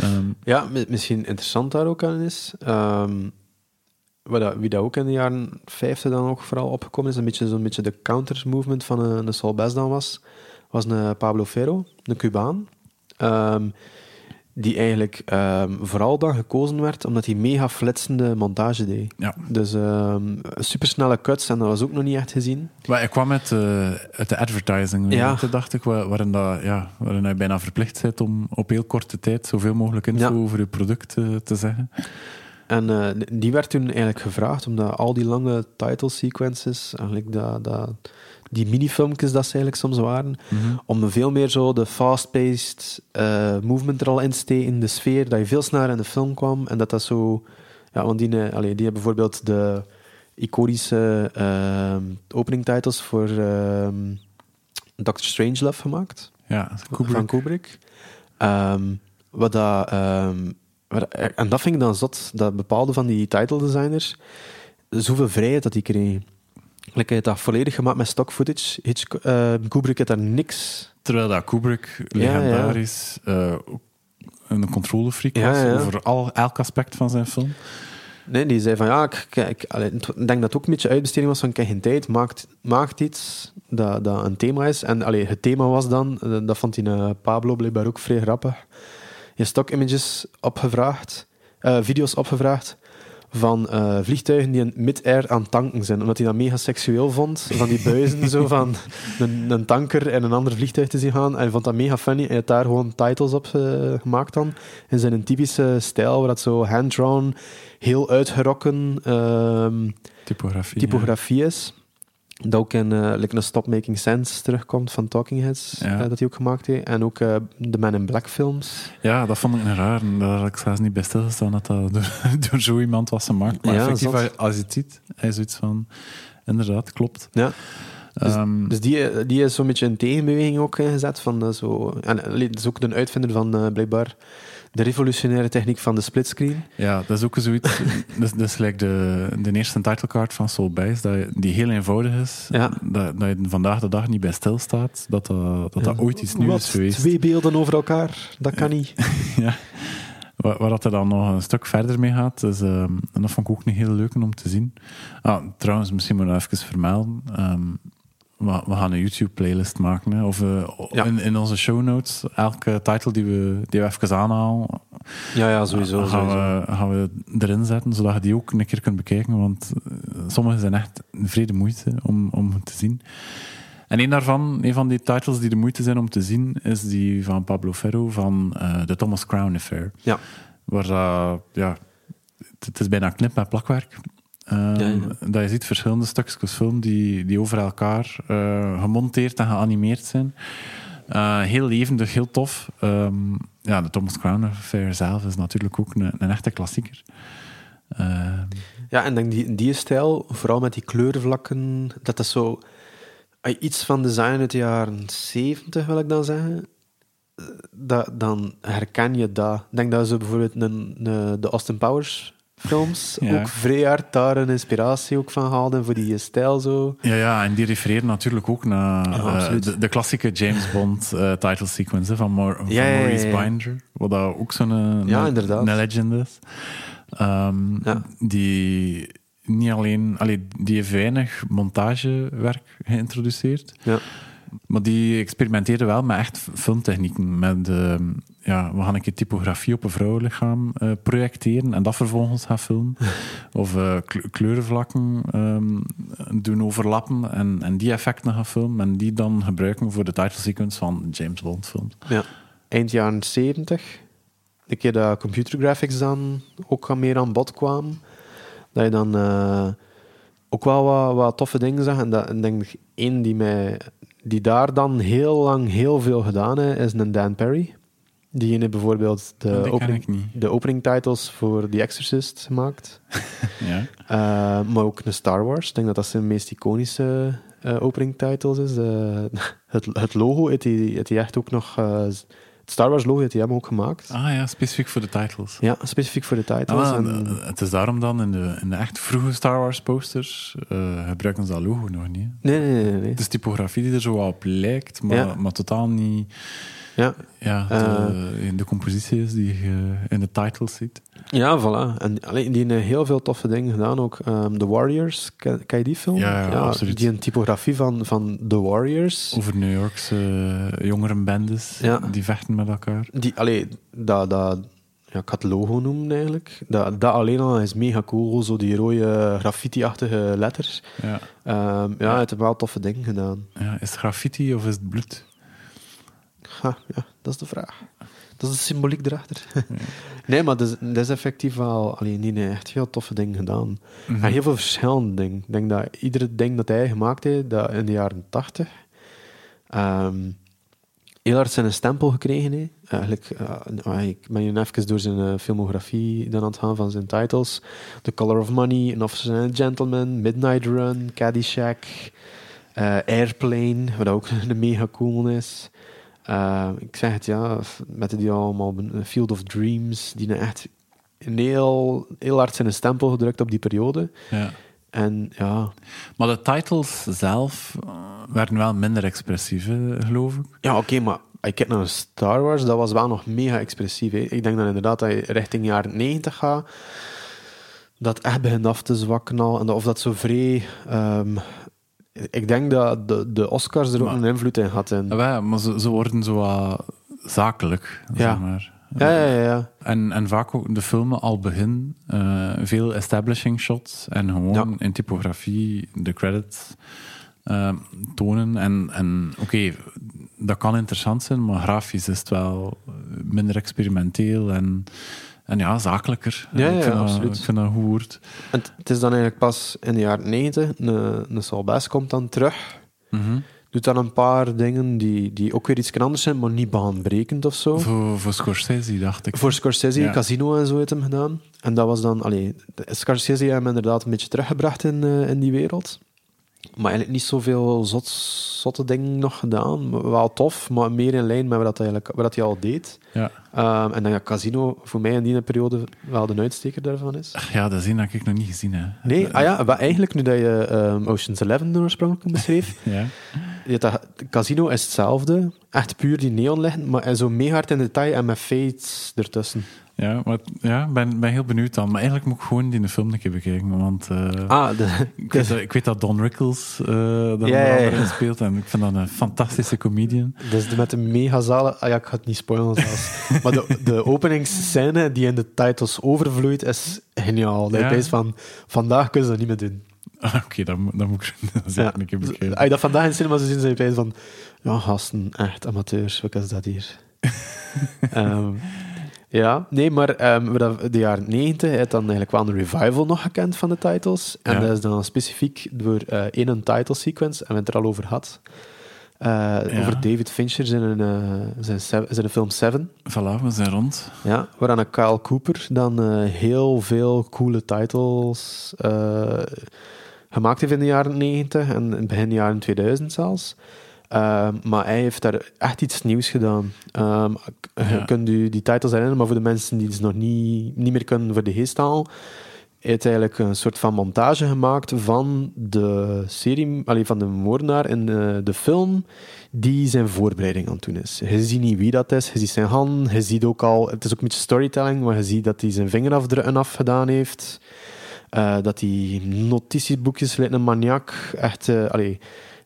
Speaker 2: Ehm,
Speaker 3: Ja, mi- misschien interessant daar ook aan is. ehm, dat, wie dat ook in de jaren 50 dan ook vooral opgekomen is, een beetje zo'n beetje de counter-movement van een Saul Bass dan was, was een eh, Pablo Ferro, een Cubaan. ehm, die eigenlijk ehm, vooral dan gekozen werd omdat hij mega flitsende montage deed.
Speaker 2: ja.
Speaker 3: Dus ehm supersnelle cuts en dat was ook nog niet echt gezien.
Speaker 2: Maar ik kwam uit, eh, uit de advertising,
Speaker 3: Ja.
Speaker 2: dacht ik, waar- waarin, dat, ja, waarin hij bijna verplicht bent om op heel korte tijd zoveel mogelijk info
Speaker 3: Ja.
Speaker 2: over je product eh, te zeggen.
Speaker 3: En eh, die werd toen eigenlijk gevraagd, omdat al die lange title sequences, eigenlijk dat, dat, die minifilmpjes dat ze eigenlijk soms waren,
Speaker 2: Mhm.
Speaker 3: om veel meer zo de fast-paced eh, movement er al in te steken, de sfeer, dat je veel sneller in de film kwam en dat dat zo... Ja, want die, eh, allee, die hebben bijvoorbeeld de iconische opening titles voor ehm Doctor Strangelove gemaakt
Speaker 2: Ja, Kubrick.
Speaker 3: van Kubrick. Ehm, wat dat, ehm, en dat vind ik dan zot, dat bepaalde van die title designers zoveel vrijheid dat die kregen. Like, hij had dat volledig gemaakt met stock footage. Hitchco- eh, Kubrick had daar niks...
Speaker 2: Terwijl dat Kubrick
Speaker 3: Ja, ja.
Speaker 2: legendarisch eh, een controlefreak was
Speaker 3: ja,
Speaker 2: over al, elk aspect van zijn film.
Speaker 3: Nee, die zei van ja, ik, ik, denk dat het ook een beetje uitbesteding was van ik heb geen tijd, maakt, maakt iets dat, dat een thema is. En allee, het thema was dan, eh, dat vond eh, Pablo blijkbaar ook vrij grappig, je stock images opgevraagd, eh, video's opgevraagd van eh, vliegtuigen die in mid-air aan tanken zijn. Omdat hij dat mega seksueel vond, van die buizen zo [LAUGHS] van een, een tanker en een ander vliegtuig te zien gaan. En hij vond dat mega funny. Hij had daar gewoon titles op eh, gemaakt dan. In zijn typische stijl, waar dat zo hand-drawn, heel uitgerokken ehm,
Speaker 2: Typografie.
Speaker 3: typografie is. Dat ook in eh, like een Stop Making Sense terugkomt van Talking Heads,
Speaker 2: Ja.
Speaker 3: eh, dat hij ook gemaakt heeft. En ook eh, de Man in Black films.
Speaker 2: Ja. dat vond ik een raar. En Daar had ik zelfs niet bij stilgestaan dat dat [LAUGHS] door, door zo iemand was gemaakt. Maar
Speaker 3: Ja,
Speaker 2: effectief,
Speaker 3: zot.
Speaker 2: als je het ziet, hij is zoiets van... Inderdaad, klopt.
Speaker 3: Ja. Dus-
Speaker 2: Ehm,
Speaker 3: Dus die, die is zo'n beetje een tegenbeweging ook ingezet. Van, eh, zo, en dat is ook de uitvinder van eh, blijkbaar de revolutionaire techniek van de splitscreen.
Speaker 2: Ja, dat is ook zoiets. [LAUGHS] dat, is, dat is gelijk de, de eerste titlecard van Soul Bice, dat je- die heel eenvoudig is.
Speaker 3: Ja.
Speaker 2: Dat, dat je vandaag de dag niet bij stilstaat, dat dat, dat, dat ooit iets nieuws
Speaker 3: Wat?
Speaker 2: is geweest.
Speaker 3: Twee beelden over elkaar? Dat kan niet. [LAUGHS]
Speaker 2: ja. Waar, waar dat er dan nog een stuk verder mee gaat, dus, ehm, en dat vond ik ook een heel leuke om te zien. Ah, trouwens, misschien moet ik even vermelden. ehm, we, we gaan een YouTube-playlist maken. Hè, of eh,
Speaker 3: Ja.
Speaker 2: in, in onze show notes, elke titel die we, die we even aanhalen,
Speaker 3: Ja, ja, sowieso.
Speaker 2: gaan,
Speaker 3: sowieso.
Speaker 2: we, gaan we erin zetten, zodat je die ook een keer kunt bekijken. Want eh, sommige zijn echt een vrede moeite om, om te zien. En een daarvan, een van die titles die de moeite zijn om te zien, is die van Pablo Ferro van eh, de Thomas Crown Affair.
Speaker 3: Ja.
Speaker 2: Waar dat, ja, het, het is bijna knip met plakwerk. Ehm,
Speaker 3: Ja, ja.
Speaker 2: Dat je ziet verschillende stukjes film die, die over elkaar eh, gemonteerd en geanimeerd zijn. Eh, heel levendig, heel tof. Ehm, ja, de Thomas Crown Affair zelf is natuurlijk ook een, een echte klassieker. Ehm,
Speaker 3: Ja, en denk die, die stijl, vooral met die kleurvlakken, dat is zo je iets van design uit de jaren 70, wil ik dan zeggen. eh, Dat, dan herken je dat. Ik denk dat ze bijvoorbeeld een, een- de Austin Powers films
Speaker 2: Ja.
Speaker 3: ook vrij hard daar een inspiratie ook van haalden voor die stijl zo.
Speaker 2: ja, ja, en die refereren natuurlijk ook naar
Speaker 3: Ja,
Speaker 2: eh, de, de klassieke James Bond eh, title sequence hè, van,
Speaker 3: Ja,
Speaker 2: Maurice. Binder. Wat dat ook zo'n een-
Speaker 3: Ja,
Speaker 2: een-
Speaker 3: inderdaad.
Speaker 2: een legend is. Ehm. Die niet alleen... Allee, die heeft weinig montagewerk geïntroduceerd.
Speaker 3: Ja.
Speaker 2: Maar die experimenteerde wel met echt filmtechnieken. Met, ehm, ja, we gaan een keer typografie op een vrouwenlichaam eh, projecteren en dat vervolgens gaan filmen. [LAUGHS] of eh, kle- kleurenvlakken ehm, doen overlappen en, en die effecten gaan filmen. En die dan gebruiken voor de title sequence van James Bond films.
Speaker 3: Ja. Eind jaren 70. De keer dat computer graphics dan ook meer aan bod kwamen. Dat je dan eh, ook wel wat, wat toffe dingen zag. En dat, en denk ik, één die, mij, die daar dan heel lang heel veel gedaan heeft, is een Dan Perry. Die heeft bijvoorbeeld
Speaker 2: die
Speaker 3: de opening, de opening titles voor The Exorcist gemaakt. [LAUGHS]
Speaker 2: Ja.
Speaker 3: Eh, maar ook een Star Wars. Ik denk dat dat zijn meest iconische eh, opening titles is. Eh, [LAUGHS] het, het logo heeft hij echt ook nog... eh, Star Wars logo heeft hij hem ook gemaakt.
Speaker 2: Ah ja, specifiek voor de titles.
Speaker 3: Ja, specifiek voor de titles.
Speaker 2: Ah,
Speaker 3: en,
Speaker 2: eh, het is daarom dan in de, in de echt vroege Star Wars posters eh, gebruiken ze dat logo nog niet.
Speaker 3: nee, nee, nee. nee.
Speaker 2: Het is typografie die er zo op lijkt, maar,
Speaker 3: Ja.
Speaker 2: maar totaal niet
Speaker 3: Ja,
Speaker 2: ja, de, in de compositie is die je in de titles ziet.
Speaker 3: Ja voilà. En alleen, die hebben heel veel toffe dingen gedaan ook. Ehm, The Warriors, ken, ken je die film?
Speaker 2: Ja, ja, absoluut.
Speaker 3: Die een typografie van, van The Warriors.
Speaker 2: Over New Yorkse uh, jongerenbendes
Speaker 3: Ja.
Speaker 2: die vechten met elkaar.
Speaker 3: Die, allee, dat, dat, ja, ik had het logo noemen eigenlijk. Dat, dat alleen al is mega cool, zo die rode graffiti-achtige letters.
Speaker 2: Ja.
Speaker 3: Ehm, ja, het heeft wel toffe dingen gedaan.
Speaker 2: Ja, is het graffiti of is het bloed?
Speaker 3: Ha, ja, dat is de vraag. Dat is de symboliek erachter. [LAUGHS] nee, maar dat is, effectief wel... Allee, nee, nee, echt heel toffe dingen gedaan.
Speaker 2: Mhm.
Speaker 3: En heel veel verschillende dingen. Ik denk dat iedere ding dat hij gemaakt heeft, dat in de jaren tachtig, ehm, heel hard zijn stempel gekregen heeft. Eigenlijk, eh, ik ben hier even door zijn eh, filmografie dan aan het gaan van zijn titles. The Color of Money, An Officer and a Gentleman, Midnight Run, Caddyshack, eh, Airplane, wat ook [LAUGHS] een mega cool is. Eh, ik zeg het ja, met die allemaal Field of Dreams, die nou echt een heel, heel hard zijn stempel gedrukt op die periode.
Speaker 2: Ja.
Speaker 3: En ja,
Speaker 2: Maar de titles zelf eh, werden wel minder expressief, hè, geloof ik.
Speaker 3: ja oké, maar ik kijk naar Star Wars, dat was wel nog mega expressief. Hè. Ik denk dat inderdaad dat je richting jaren 90 gaat, dat echt begint af te zwakken al. En dat, of dat zo vrij... ehm, ik denk dat de, de Oscars er ook
Speaker 2: Maar-
Speaker 3: een invloed in hadden.
Speaker 2: Ja, wel, maar ze, ze worden zo wat zakelijk,
Speaker 3: Ja.
Speaker 2: zeg maar.
Speaker 3: Ja, ja, ja. ja.
Speaker 2: En, en vaak ook de filmen al begin, eh, veel establishing shots en gewoon
Speaker 3: Ja.
Speaker 2: in typografie de credits eh, tonen. En, en oké, dat kan interessant zijn, maar grafisch is het wel minder experimenteel en, en ja, zakelijker.
Speaker 3: Ja,
Speaker 2: ik
Speaker 3: ja,
Speaker 2: vind dat-
Speaker 3: absoluut.
Speaker 2: ik vind dat een goed woord.
Speaker 3: En het- is dan eigenlijk pas in de jaren 90, een, een Saul Bass komt dan terug,
Speaker 2: Mhm.
Speaker 3: doet dan een paar dingen die, die ook weer iets anders zijn, maar niet baanbrekend of zo.
Speaker 2: Voor, voor Scorsese, dacht ik.
Speaker 3: Voor Scorsese,
Speaker 2: Ja.
Speaker 3: Casino en zo heeft hem gedaan. En dat was dan, allee, de- Scorsese heeft hem inderdaad een beetje teruggebracht in, eh, in die wereld. Maar eigenlijk niet zoveel zot, zotte dingen nog gedaan. Wel tof, maar meer in lijn met wat, hij eigenlijk, wat hij al deed.
Speaker 2: Ja.
Speaker 3: Ehm, en dan ja, Casino voor mij in die periode wel de uitsteker daarvan is.
Speaker 2: ja, dat is dat ik nog niet gezien heb.
Speaker 3: Nee, ah ja, wat eigenlijk nu dat je ehm, Ocean's Eleven oorspronkelijk beschreef, [LAUGHS]
Speaker 2: Ja.
Speaker 3: je dat, Casino is hetzelfde, echt puur die neon liggen, maar zo mega hard in detail en met fades ertussen.
Speaker 2: Ja, maar ja, ik ben, ben heel benieuwd dan. Maar eigenlijk moet ik gewoon die film een keer bekijken. Want eh,
Speaker 3: Ah, de,
Speaker 2: ik, weet, dat- ik weet dat Don Rickles eh daar
Speaker 3: Ja,
Speaker 2: in speelt. En ik vind dat een fantastische comedian.
Speaker 3: Dus de, met de megazalen... Ah ja, ik ga het niet spoilen zelfs. maar de, de openingsscène die in de titles overvloeit, is geniaal. Dat je van, vandaag kunnen ze dat niet meer doen.
Speaker 2: Ah, [LAUGHS] Oké, dan, moet- dan moet ik [LAUGHS] dat zeker
Speaker 3: Ja.
Speaker 2: een keer bekijken.
Speaker 3: Als je dat vandaag in de cinema zou zien, zijn je van... Ja, gasten, echt amateurs, wat is dat hier? [LAUGHS] Ehm, ja, nee, maar wat de jaren 90 heeft dan eigenlijk wel een revival nog gekend van de titles. En
Speaker 2: Ja.
Speaker 3: dat is dan specifiek door eh één een title sequence, en we hebben het er al over gehad. Eh, Over David Fincher zijn, uh, zijn, seven- zijn film Seven.
Speaker 2: Voilà, we zijn rond.
Speaker 3: Ja, waaraan een Kyle Cooper dan eh, heel veel coole titles eh, gemaakt heeft in de jaren 90 en in begin jaren 2000 zelfs. Ehm, maar hij heeft daar echt iets nieuws gedaan. Ehm, je kunt u die titles herinneren, maar voor de mensen die het nog niet, niet meer kunnen voor de geest halen, hij heeft eigenlijk een soort van montage gemaakt van de serie, allee, van de moordenaar in de, de film, die zijn voorbereiding aan het doen is. Je ziet niet wie dat is, je ziet zijn hand, je ziet ook al, het is ook een beetje storytelling, maar je ziet dat hij zijn vingerafdrukken afgedaan heeft, eh, dat hij notitieboekjes lijkt een maniak, echt, eh, allee,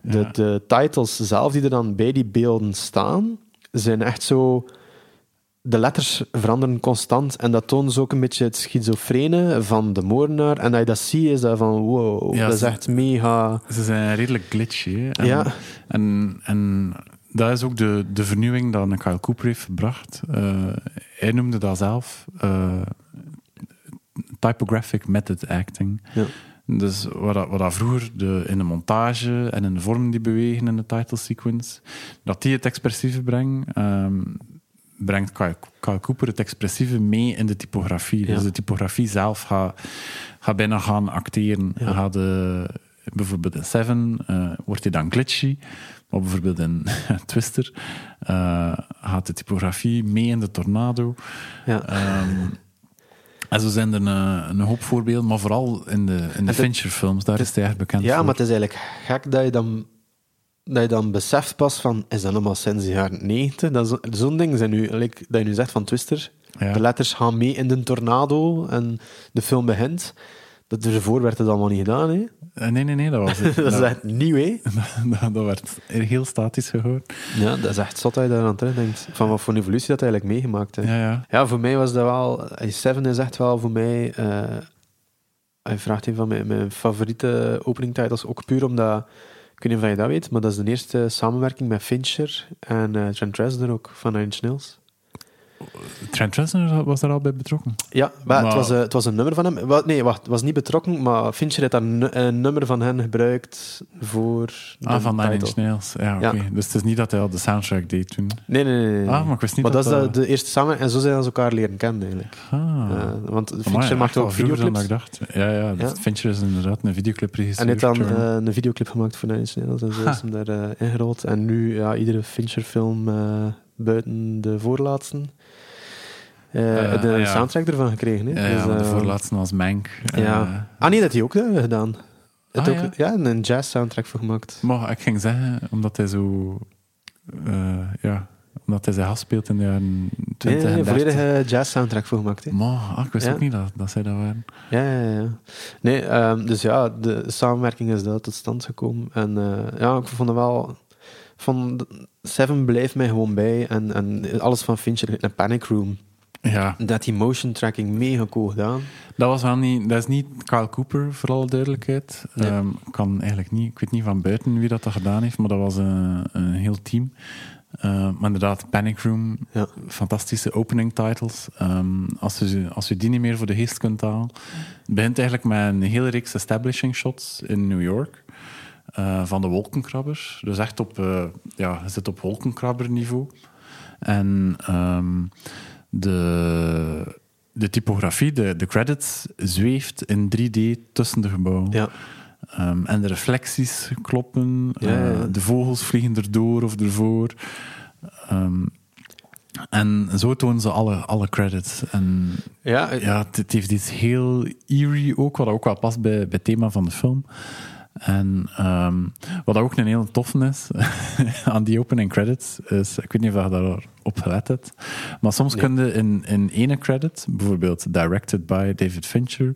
Speaker 3: de, de titles zelf die er dan bij die beelden staan, zijn echt zo de letters veranderen constant en dat toont dus ook een beetje het schizofrene van de moordenaar. En dat je dat ziet, is dat van wow,
Speaker 2: Ja,
Speaker 3: dat is echt mega...
Speaker 2: Ze zijn redelijk glitchy. En,
Speaker 3: Ja.
Speaker 2: en, en dat is ook de, de vernieuwing dat Kyle Cooper heeft gebracht. Eh, hij noemde dat zelf eh, typographic method acting.
Speaker 3: Ja.
Speaker 2: Dus wat, dat, wat dat vroeger de, in de montage en in de vormen die bewegen in de title sequence, dat die het expressieve brengt, ehm, brengt Kyle, Kyle Cooper het expressieve mee in de typografie.
Speaker 3: Ja.
Speaker 2: Dus de typografie zelf gaat, gaat bijna gaan acteren.
Speaker 3: Ja.
Speaker 2: Gaat de, bijvoorbeeld in Seven eh, wordt hij dan glitchy, maar bijvoorbeeld in [LAUGHS] Twister eh, gaat de typografie mee in de tornado.
Speaker 3: Ja.
Speaker 2: Ehm, en zo zijn er een, een hoop voorbeelden, maar vooral in de, in de Fincher-films, daar is hij erg bekend
Speaker 3: Ja,
Speaker 2: voor.
Speaker 3: maar het is eigenlijk gek dat je dan, dat je dan beseft pas van, is dat allemaal sinds de jaren 90? Dat is- Zo'n ding zijn nu, like, dat je nu zegt van Twister,
Speaker 2: Ja.
Speaker 3: de letters gaan mee in de tornado en de film begint. Dat ervoor werd het allemaal niet gedaan, hè?
Speaker 2: Eh, Nee, nee, nee, dat was [LAUGHS] het.
Speaker 3: Dat is echt nieuw, hè? [LAUGHS]
Speaker 2: dat, dat werd heel statisch gehoord.
Speaker 3: Ja, dat is echt zot dat je daar aan terugdenkt. Van wat voor een evolutie dat eigenlijk meegemaakt heeft.
Speaker 2: Ja, ja.
Speaker 3: Ja, voor mij was dat wel... eh, Seven is echt wel voor mij... eh, hij vraagt een van mijn, mijn favoriete opening titles, ook puur omdat... Ik weet niet of je dat weet, maar dat is de eerste samenwerking met Fincher en Trent Reznor ook, van Nine Inch Nails.
Speaker 2: Trent Reznor was daar al bij betrokken.
Speaker 3: Ja, maar, het, was, eh, het was een nummer van hem. Nee, wacht, het was niet betrokken, maar Fincher heeft daar nu- een nummer van hen gebruikt voor
Speaker 2: Ah, van Nine. Inch Nails. Ja, oké.
Speaker 3: Ja.
Speaker 2: Dus het is niet dat hij al de soundtrack deed toen.
Speaker 3: Nee, nee, nee. nee.
Speaker 2: Ah, maar ik wist niet
Speaker 3: maar dat,
Speaker 2: dat
Speaker 3: is
Speaker 2: dat-
Speaker 3: de, de eerste samen en zo zijn ze elkaar leren kennen eigenlijk.
Speaker 2: Ah.
Speaker 3: Eh, want Fincher
Speaker 2: echt
Speaker 3: maakt
Speaker 2: wel
Speaker 3: ook
Speaker 2: vroeger dan
Speaker 3: videoclips.
Speaker 2: dat ik dacht. Ja, ja,
Speaker 3: Ja.
Speaker 2: Fincher is inderdaad een videoclip
Speaker 3: En hij heeft dan
Speaker 2: regisseur.
Speaker 3: eh, een videoclip gemaakt voor Nine Inch Nails en zo
Speaker 2: Ha.
Speaker 3: is hem daar eh, ingerold. En nu, ja, iedere Fincher-film eh, buiten de voorlaatste, Eh, de
Speaker 2: ah, ja.
Speaker 3: soundtrack ervan gekregen. Hè?
Speaker 2: ja, ja,
Speaker 3: Dus,
Speaker 2: de
Speaker 3: eh,
Speaker 2: voorlaatste als Mank.
Speaker 3: Ja. Ah nee, dat hij ook gedaan.
Speaker 2: Ah,
Speaker 3: ook, ja? een jazz-soundtrack voor gemaakt.
Speaker 2: maar ik ging zeggen, omdat hij zo... ja, Omdat hij zich afspeelt in de jaren
Speaker 3: Nee,
Speaker 2: 20
Speaker 3: nee,
Speaker 2: en 30.
Speaker 3: volledige jazz soundtrack voor gemaakt. Hè.
Speaker 2: Maar, ah, ik wist
Speaker 3: Ja.
Speaker 2: ook niet dat, dat zij dat waren.
Speaker 3: Ja, ja, ja. Nee, ehm, dus ja, de samenwerking is daar tot stand gekomen. En ja, ik vond het wel... Van Seven bleef mij gewoon bij. En, en alles van Fincher, een Panic Room.
Speaker 2: Ja,
Speaker 3: Dat die motion tracking mega cool gedaan.
Speaker 2: dat was wel niet... Dat is niet Kyle Cooper, voor alle duidelijkheid.
Speaker 3: Nee.
Speaker 2: Ehm, kan eigenlijk niet... Ik weet niet van buiten wie dat, dat gedaan heeft, maar dat was een, een heel team. Eh, maar inderdaad, Panic Room,
Speaker 3: Ja.
Speaker 2: fantastische opening titles. Ehm, als, je, als je die niet meer voor de geest kunt halen. Het begint eigenlijk met een hele reeks establishing shots in New York. eh, van de wolkenkrabbers. Dus echt op, eh, ja, zit op wolkenkrabberniveau. En ehm, de, de typografie, de, de credits, zweeft in 3D tussen de gebouwen.
Speaker 3: Ja.
Speaker 2: Ehm, en de reflecties kloppen.
Speaker 3: Ja, ja, ja.
Speaker 2: eh, de vogels vliegen erdoor of ervoor. Ehm, en zo tonen ze alle, alle credits. En
Speaker 3: Ja, eh,
Speaker 2: ja, het, het heeft iets heel eerie ook, wat ook wel past bij, bij het thema van de film. En ehm, wat ook een heel toffe is [LAUGHS] aan die opening credits, is, ik weet niet of je daarop gelet hebt, maar soms
Speaker 3: Nee.
Speaker 2: kun je in, in ene credit, bijvoorbeeld directed by David Fincher,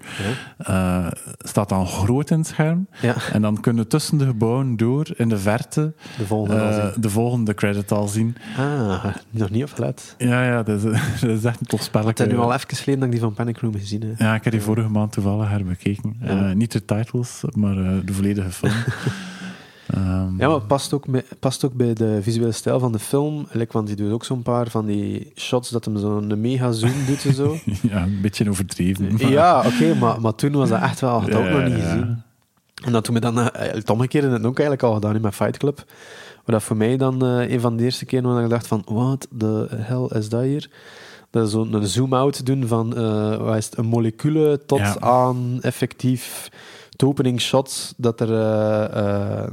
Speaker 2: eh, staat dan groot in het scherm.
Speaker 3: ja,
Speaker 2: En dan kunnen tussen de gebouwen door in de verte
Speaker 3: de volgende
Speaker 2: eh, de volgende credit al zien.
Speaker 3: Ah, nog niet opgelet.
Speaker 2: Ja, ja, dat is, [LAUGHS] dat is echt een tof
Speaker 3: Het
Speaker 2: spelletje.
Speaker 3: is nu al even geleden dat ik die van Panic Room gezien heb.
Speaker 2: Ja, ik heb die vorige maand toevallig herbekeken.
Speaker 3: Ja.
Speaker 2: Eh, niet de titles, maar de volledige film. [LAUGHS] Ehm,
Speaker 3: Ja, maar het past ook, bij, past ook bij de visuele stijl van de film. Like, want die doet ook zo'n paar van die shots dat hem zo'n mega zoom [LAUGHS] doet en zo.
Speaker 2: ja, een beetje overdreven. maar-
Speaker 3: ja, oké, maar, maar toen was dat echt wel, had dat ook
Speaker 2: Ja,
Speaker 3: nog niet
Speaker 2: ja.
Speaker 3: gezien. En dat toen we dan, eh, het omgekeerde het ook eigenlijk al gedaan in mijn Fight Club. Maar dat voor mij dan eh, een van de eerste keren waar ik dacht van, wat de hel is dat hier? Dat is zo'n zoom-out doen van eh, wat is het, een moleculen tot
Speaker 2: Ja.
Speaker 3: aan effectief het opening shot dat er... eh, eh,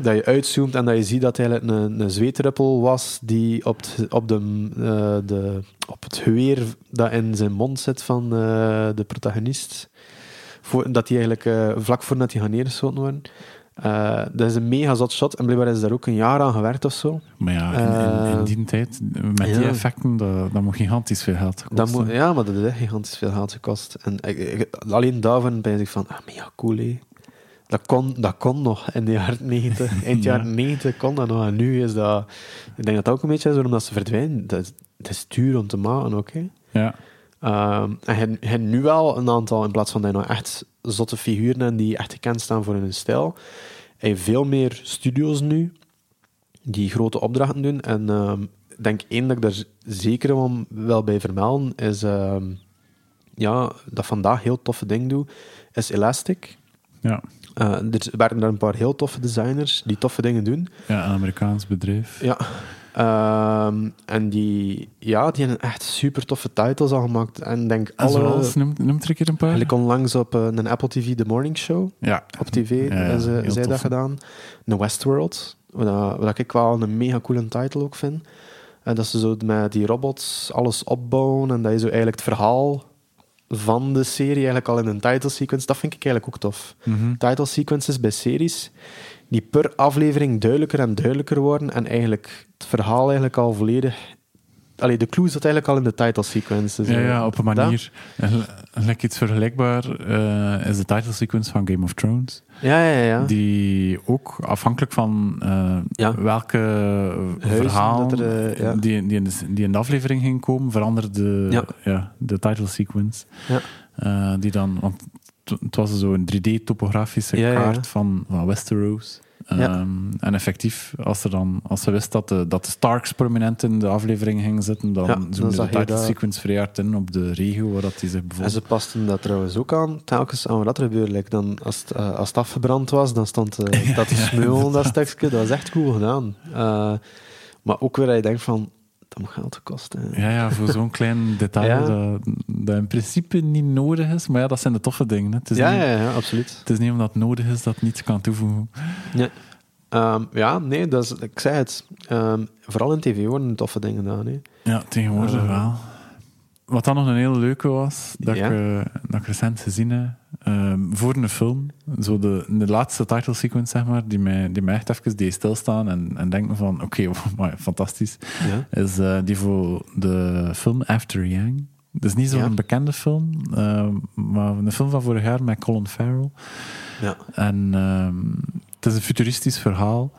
Speaker 3: dat je uitzoomt en dat je ziet dat het eigenlijk een, een zweetruppel was die op op, de, eh, de, op het geweer dat in zijn mond zit van de protagonist. Voor, dat die eigenlijk eh, vlak voordat hij gaan neergeschoten worden. Eh, dat is een mega zot shot en blijkbaar is daar ook een jaar aan gewerkt of zo.
Speaker 2: Maar ja, in, in, in
Speaker 3: Eh,
Speaker 2: die tijd, met die
Speaker 3: ja.
Speaker 2: effecten, dat, dat moet gigantisch veel geld
Speaker 3: Dat
Speaker 2: kosten.
Speaker 3: moet, ja, maar dat echt gigantisch veel geld gekost. En ik, ik- alleen daarvan ben ik van, ah, mega cool hé. Dat kon, dat kon nog in de jaren 90. [LAUGHS] In het
Speaker 2: Ja.
Speaker 3: jaren 90 kon dat nog. En nu is dat... Ik denk dat dat ook een beetje is omdat ze verdwijnen. Dat is, dat is duur om te maken hè.
Speaker 2: Ja,
Speaker 3: Ehm, en je nu wel een aantal, in plaats van dat je nou echt zotte figuren hebt die echt gekend staan voor hun stijl, je veel meer studio's nu die grote opdrachten doen. En ehm, ik denk één dat ik daar zeker wel- bij vermelden, is ehm, ja, dat vandaag heel toffe ding doe, is Elastic.
Speaker 2: ja.
Speaker 3: Eh, er waren daar een paar heel toffe designers die toffe dingen doen.
Speaker 2: ja, een Amerikaans bedrijf.
Speaker 3: Ja. Ehm, en die, ja, die hebben echt super toffe titles al gemaakt. En ik denk
Speaker 2: En
Speaker 3: alle...
Speaker 2: zoals, noem, noem er een keer een paar.
Speaker 3: Eigenlijk onlangs op eh, een Apple TV The Morning Show.
Speaker 2: Ja,
Speaker 3: Op tv
Speaker 2: Ja,
Speaker 3: ze, zij dat gedaan. Een Westworld. Wat, dat- wat ik wel een mega coole title ook vind. En dat ze zo met die robots alles opbouwen. En dat je zo eigenlijk het verhaal van de serie eigenlijk al in een title sequence. Dat vind ik eigenlijk ook tof.
Speaker 2: Mhm.
Speaker 3: Title sequences bij series die per aflevering duidelijker en duidelijker worden. En eigenlijk het verhaal eigenlijk al volledig... Allee, de clue zat eigenlijk al in de title sequence. Dus,
Speaker 2: ja, ja, op een manier. Like iets vergelijkbaar eh, is de title sequence van Game of Thrones.
Speaker 3: Ja, ja, ja.
Speaker 2: Die ook afhankelijk van eh,
Speaker 3: Ja.
Speaker 2: welke verhaal
Speaker 3: er, eh, ja.
Speaker 2: die, die, in de, die in de aflevering ging komen, veranderde
Speaker 3: Ja.
Speaker 2: ja. de title sequence.
Speaker 3: Ja.
Speaker 2: Die dan, want het- was zo'n 3D-topografische
Speaker 3: Ja, ja, ja.
Speaker 2: kaart van, van Westeros.
Speaker 3: Ja.
Speaker 2: Ehm, en effectief, als, er dan, als ze wist dat de, dat de Starks prominent in de aflevering gingen zitten, dan
Speaker 3: Ja,
Speaker 2: zoomde de
Speaker 3: je
Speaker 2: title
Speaker 3: dat.
Speaker 2: sequence vrij hard in op de regio waar dat die zich
Speaker 3: En
Speaker 2: bevond.
Speaker 3: ze pasten dat trouwens ook aan, telkens aan wat er gebeurde. Like dan, als, het, eh, als het afgebrand was, dan stond eh, [LAUGHS] dat te smeulen, dat stukje. Dat was echt cool gedaan. Eh, maar ook weer dat je denkt van, moet geld kosten. hè.
Speaker 2: Ja, ja, voor zo'n klein [LAUGHS] detail
Speaker 3: Ja.
Speaker 2: dat, dat in principe niet nodig is. Maar ja, dat zijn de toffe dingen. Hè. Het, is
Speaker 3: Ja,
Speaker 2: niet,
Speaker 3: ja, ja, absoluut.
Speaker 2: het is niet omdat het nodig is dat het niets kan toevoegen.
Speaker 3: Ehm, ja, nee, dat is, ik zei het. Ehm, vooral in tv worden toffe dingen gedaan. Hè.
Speaker 2: Ja, tegenwoordig
Speaker 3: Eh.
Speaker 2: wel. Wat dan nog een hele leuke was, dat,
Speaker 3: Ja.
Speaker 2: ik, eh, dat ik recent gezien heb, ehm, voor een film. Zo de, de laatste title sequence, zeg maar, die mij, die mij echt even deed stilstaan en, en denken van, [LAUGHS] oké, [LAUGHS] maar fantastisch,
Speaker 3: Ja.
Speaker 2: is eh, die voor de film After Yang. Het is niet zo'n
Speaker 3: Ja.
Speaker 2: bekende film, ehm, maar een film van vorig jaar met Colin Farrell.
Speaker 3: Ja.
Speaker 2: En ehm, het is een futuristisch verhaal.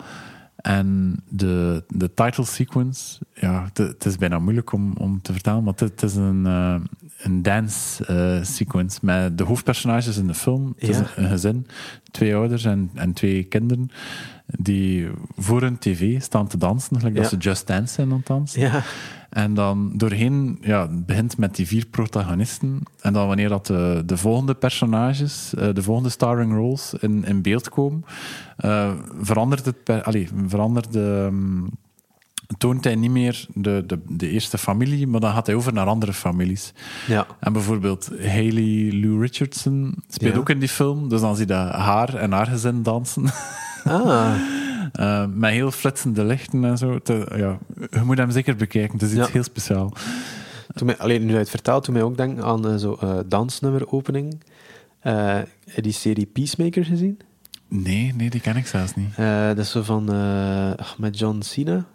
Speaker 2: En de, de title sequence, ja, het, is bijna moeilijk om, om te vertellen, maar het, het is een, eh, een dance eh, sequence met de hoofdpersonages in de film. Het is een, een gezin, twee ouders en, en twee kinderen, die voor een tv staan te dansen, gelijk dat ze Just Dance zijn aan het dansen.
Speaker 3: Ja.
Speaker 2: En dan doorheen, ja, het begint met die vier protagonisten. En dan wanneer dat de, de volgende personages, eh, de volgende starring roles in, in beeld komen, eh, verandert het, per, verandert de, ehm, toont hij niet meer de, de, de eerste familie, maar dan gaat hij over naar andere families.
Speaker 3: Ja.
Speaker 2: En bijvoorbeeld Haley Lou Richardson speelt
Speaker 3: Ja.
Speaker 2: ook in die film, dus dan zie je haar en haar gezin dansen.
Speaker 3: Ah. [LAUGHS]
Speaker 2: Eh, met heel flitsende lichten en zo. Te- ja, je moet hem zeker bekijken, het is iets
Speaker 3: Ja.
Speaker 2: heel speciaal.
Speaker 3: Toen mij, alleen nu uit vertaald, toen mij ook denken aan eh, zo eh, dansnummeropening. Eh, heb je die serie Peacemaker gezien?
Speaker 2: Nee, nee, die ken ik zelfs niet.
Speaker 3: Eh, dat is zo van eh, met John Cena.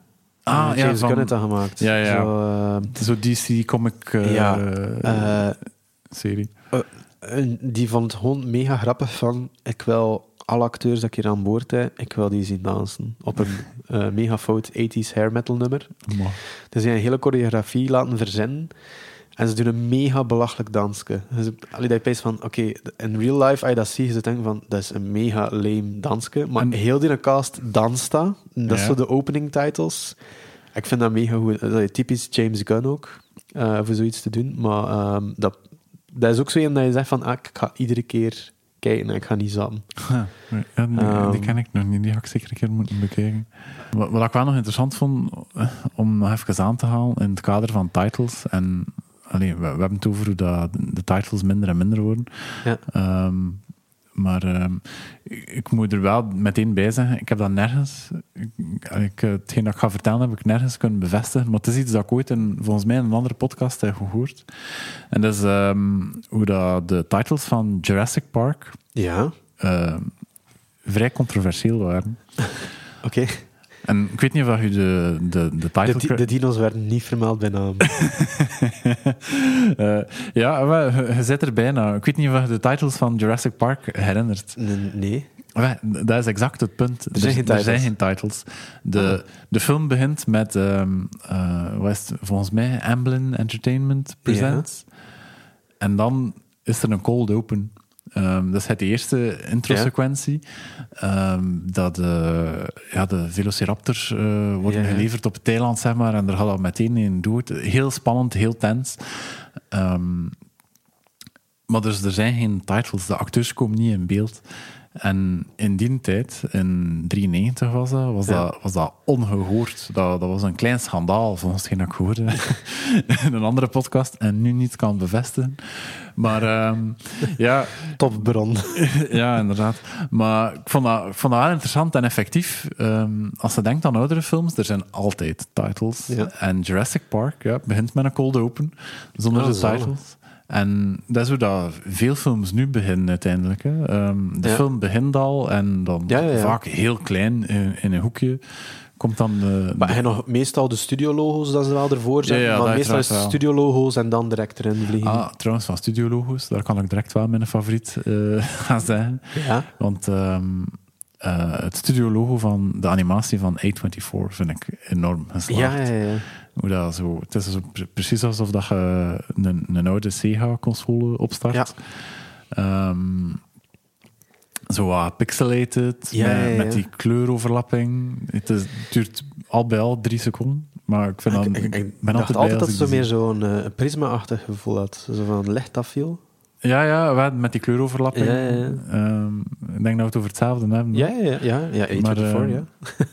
Speaker 2: Ah, ja,
Speaker 3: James
Speaker 2: van-
Speaker 3: Gunn heeft dat gemaakt.
Speaker 2: Ja, ja.
Speaker 3: Zo, eh,
Speaker 2: Zo DC comic eh,
Speaker 3: Ja, eh,
Speaker 2: serie.
Speaker 3: die vond het gewoon mega grappig van, ik wil alle acteurs dat ik hier aan boord heb, ik wil die zien dansen. Op een [LAUGHS] mega fout 80s hair metal nummer.
Speaker 2: Maar,
Speaker 3: Dus die een hele choreografie laten verzinnen. En ze doen een mega belachelijk dansje. Dus, allee, dat je peest van, oké, in real life, als je dat ziet, je denkt van, dat is een mega lame dansje. Maar
Speaker 2: En-
Speaker 3: heel die cast danst dat. Dat is zo de opening titles. Ik vind dat mega goed. Dat is typisch James Gunn ook, eh, voor zoiets te doen. Maar ehm, dat, dat is ook zo een dat je zegt van, ah, ik ga iedere keer kijken en ik ga niet zappen.
Speaker 2: ja, die, die
Speaker 3: Ehm.
Speaker 2: ken ik nog niet, die ga ik zeker een keer moeten bekijken. Wat, wat ik wel nog interessant vond, eh, om nog even aan te halen, in het kader van titles, en allee, we, we hebben het over hoe dat de titles minder en minder worden.
Speaker 3: Ja.
Speaker 2: Ehm, maar ehm, ik, ik moet er wel meteen bij zeggen, ik heb dat nergens, ik, eh, hetgeen dat ik ga vertellen heb ik nergens kunnen bevestigen, maar het is iets dat ik ooit in, volgens mij in een andere podcast heb gehoord. En dat is ehm, hoe dat de titles van Jurassic Park
Speaker 3: Ja,
Speaker 2: vrij controversieel waren. [LAUGHS]
Speaker 3: oké.
Speaker 2: En ik weet niet of je de, de, de title...
Speaker 3: De, di- de dino's werden niet vermeld bij naam. [LAUGHS]
Speaker 2: Eh, ja, je, zit er bijna. Ik weet niet of je de titles van Jurassic Park herinnert.
Speaker 3: Nee.
Speaker 2: Wel, Dat is exact het punt.
Speaker 3: Er zijn geen
Speaker 2: er zijn
Speaker 3: titles.
Speaker 2: geen titles. De, de film begint met, wat is het, volgens mij, Amblin Entertainment Presents. En dan is er een cold open. Ehm, dat is het eerste intro-sequentie. Ehm, dat de, ja, de velociraptors eh, worden
Speaker 3: Ja, ja.
Speaker 2: geleverd op het eiland, zeg maar. En daar gaat al meteen in dood. Heel spannend, heel tens. Ehm, maar dus er zijn geen titles. De acteurs komen niet in beeld. En in die tijd, in 93 was dat, was,
Speaker 3: Ja.
Speaker 2: dat, was dat ongehoord. Dat, dat was een klein schandaal, volgens hetgeen dat ik hoorde [LAUGHS] in een andere podcast. En nu niet kan bevestigen. Maar ehm, ja, [LAUGHS]
Speaker 3: Topbron. [LAUGHS]
Speaker 2: ja, inderdaad. Maar ik vond dat, ik vond dat wel interessant en effectief. Ehm, als je denkt aan oudere films, er zijn altijd titles.
Speaker 3: Ja.
Speaker 2: En Jurassic Park ja, begint met een cold open, zonder de titles. En dat is hoe dat veel films nu beginnen uiteindelijk. Hè. Ehm, de
Speaker 3: Ja.
Speaker 2: film begint al en dan
Speaker 3: Ja, ja, ja.
Speaker 2: vaak heel klein in, in een hoekje komt dan de...
Speaker 3: Maar
Speaker 2: de-
Speaker 3: hij nog meestal de studiologo's dat ze wel ervoor zijn. Maar meestal is
Speaker 2: wel.
Speaker 3: studiologo's en dan direct erin vliegen.
Speaker 2: Ah, trouwens, van studiologo's, daar kan ik direct wel mijn favoriet eh, [LAUGHS] gaan zeggen.
Speaker 3: Ja.
Speaker 2: Want ehm, eh, het studiologo van de animatie van A24 vind ik enorm geslaagd.
Speaker 3: Ja, ja, ja.
Speaker 2: Hoe dat zo, het is zo precies alsof dat je een, een oude Sega-console opstart.
Speaker 3: Ja.
Speaker 2: Ehm, zo wat pixelated,
Speaker 3: Ja,
Speaker 2: met, die kleuroverlapping. Het, is, het duurt al bij al drie seconden. Maar ik vind
Speaker 3: Ik,
Speaker 2: dan,
Speaker 3: ik, ik
Speaker 2: ik ben
Speaker 3: dacht
Speaker 2: altijd,
Speaker 3: altijd dat meer zo'n eh, prisma-achtig gevoel had. Zo van licht afviel.
Speaker 2: Ja, ja, met die kleuroverlapping.
Speaker 3: Ja, ja, ja.
Speaker 2: Ehm, ik denk dat we het over hetzelfde hebben.
Speaker 3: Ja, ja, ja. ja, ja
Speaker 2: Maar,
Speaker 3: A24,
Speaker 2: eh,
Speaker 3: ja.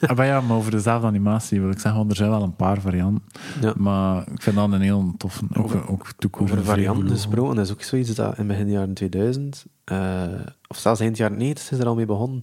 Speaker 3: [LAUGHS]
Speaker 2: Ah, maar ja, maar over dezelfde animatie wil ik zeggen, want er zijn wel een paar varianten.
Speaker 3: Ja.
Speaker 2: Maar ik vind dat een heel toffe. Ook,
Speaker 3: Over-
Speaker 2: ook toekoer
Speaker 3: Over varianten gesproken, dat is ook zoiets dat in begin jaren 2000, eh, of zelfs eind jaren 90 is er al mee begonnen.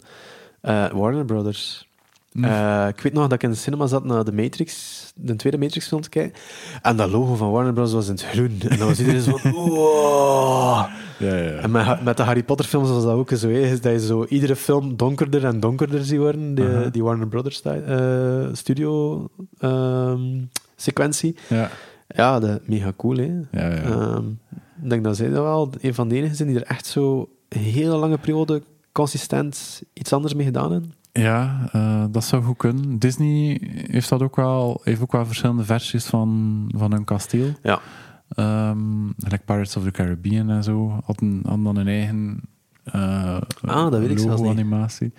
Speaker 3: Eh, Warner Brothers. Eh, ik weet nog dat ik in de cinema zat naar de Matrix, de tweede Matrix film te kijken. En dat logo van Warner Bros. was in het groen. En dan was iedereen zo van, [LAUGHS] wow.
Speaker 2: Ja, ja.
Speaker 3: En met, met de Harry Potter films was dat ook zo. Is dat je zo iedere film donkerder en donkerder ziet worden. Die, die Warner Brothers eh, studio ehm, sequentie.
Speaker 2: ja.
Speaker 3: Ja, dat, mega cool. Hè.
Speaker 2: Ja, ja.
Speaker 3: Ehm, ik denk dat zij dat wel een van de enigen zijn die er echt zo een hele lange periode consistent iets anders mee gedaan hebben.
Speaker 2: Ja, eh, dat zou goed kunnen. Disney heeft dat ook wel, heeft ook wel verschillende versies van, van hun kasteel.
Speaker 3: Ja.
Speaker 2: Ehm, like Pirates of the Caribbean en zo. Hadden, hadden dan een eigen eh
Speaker 3: Ah, dat weet ik zelfs niet.
Speaker 2: animatie.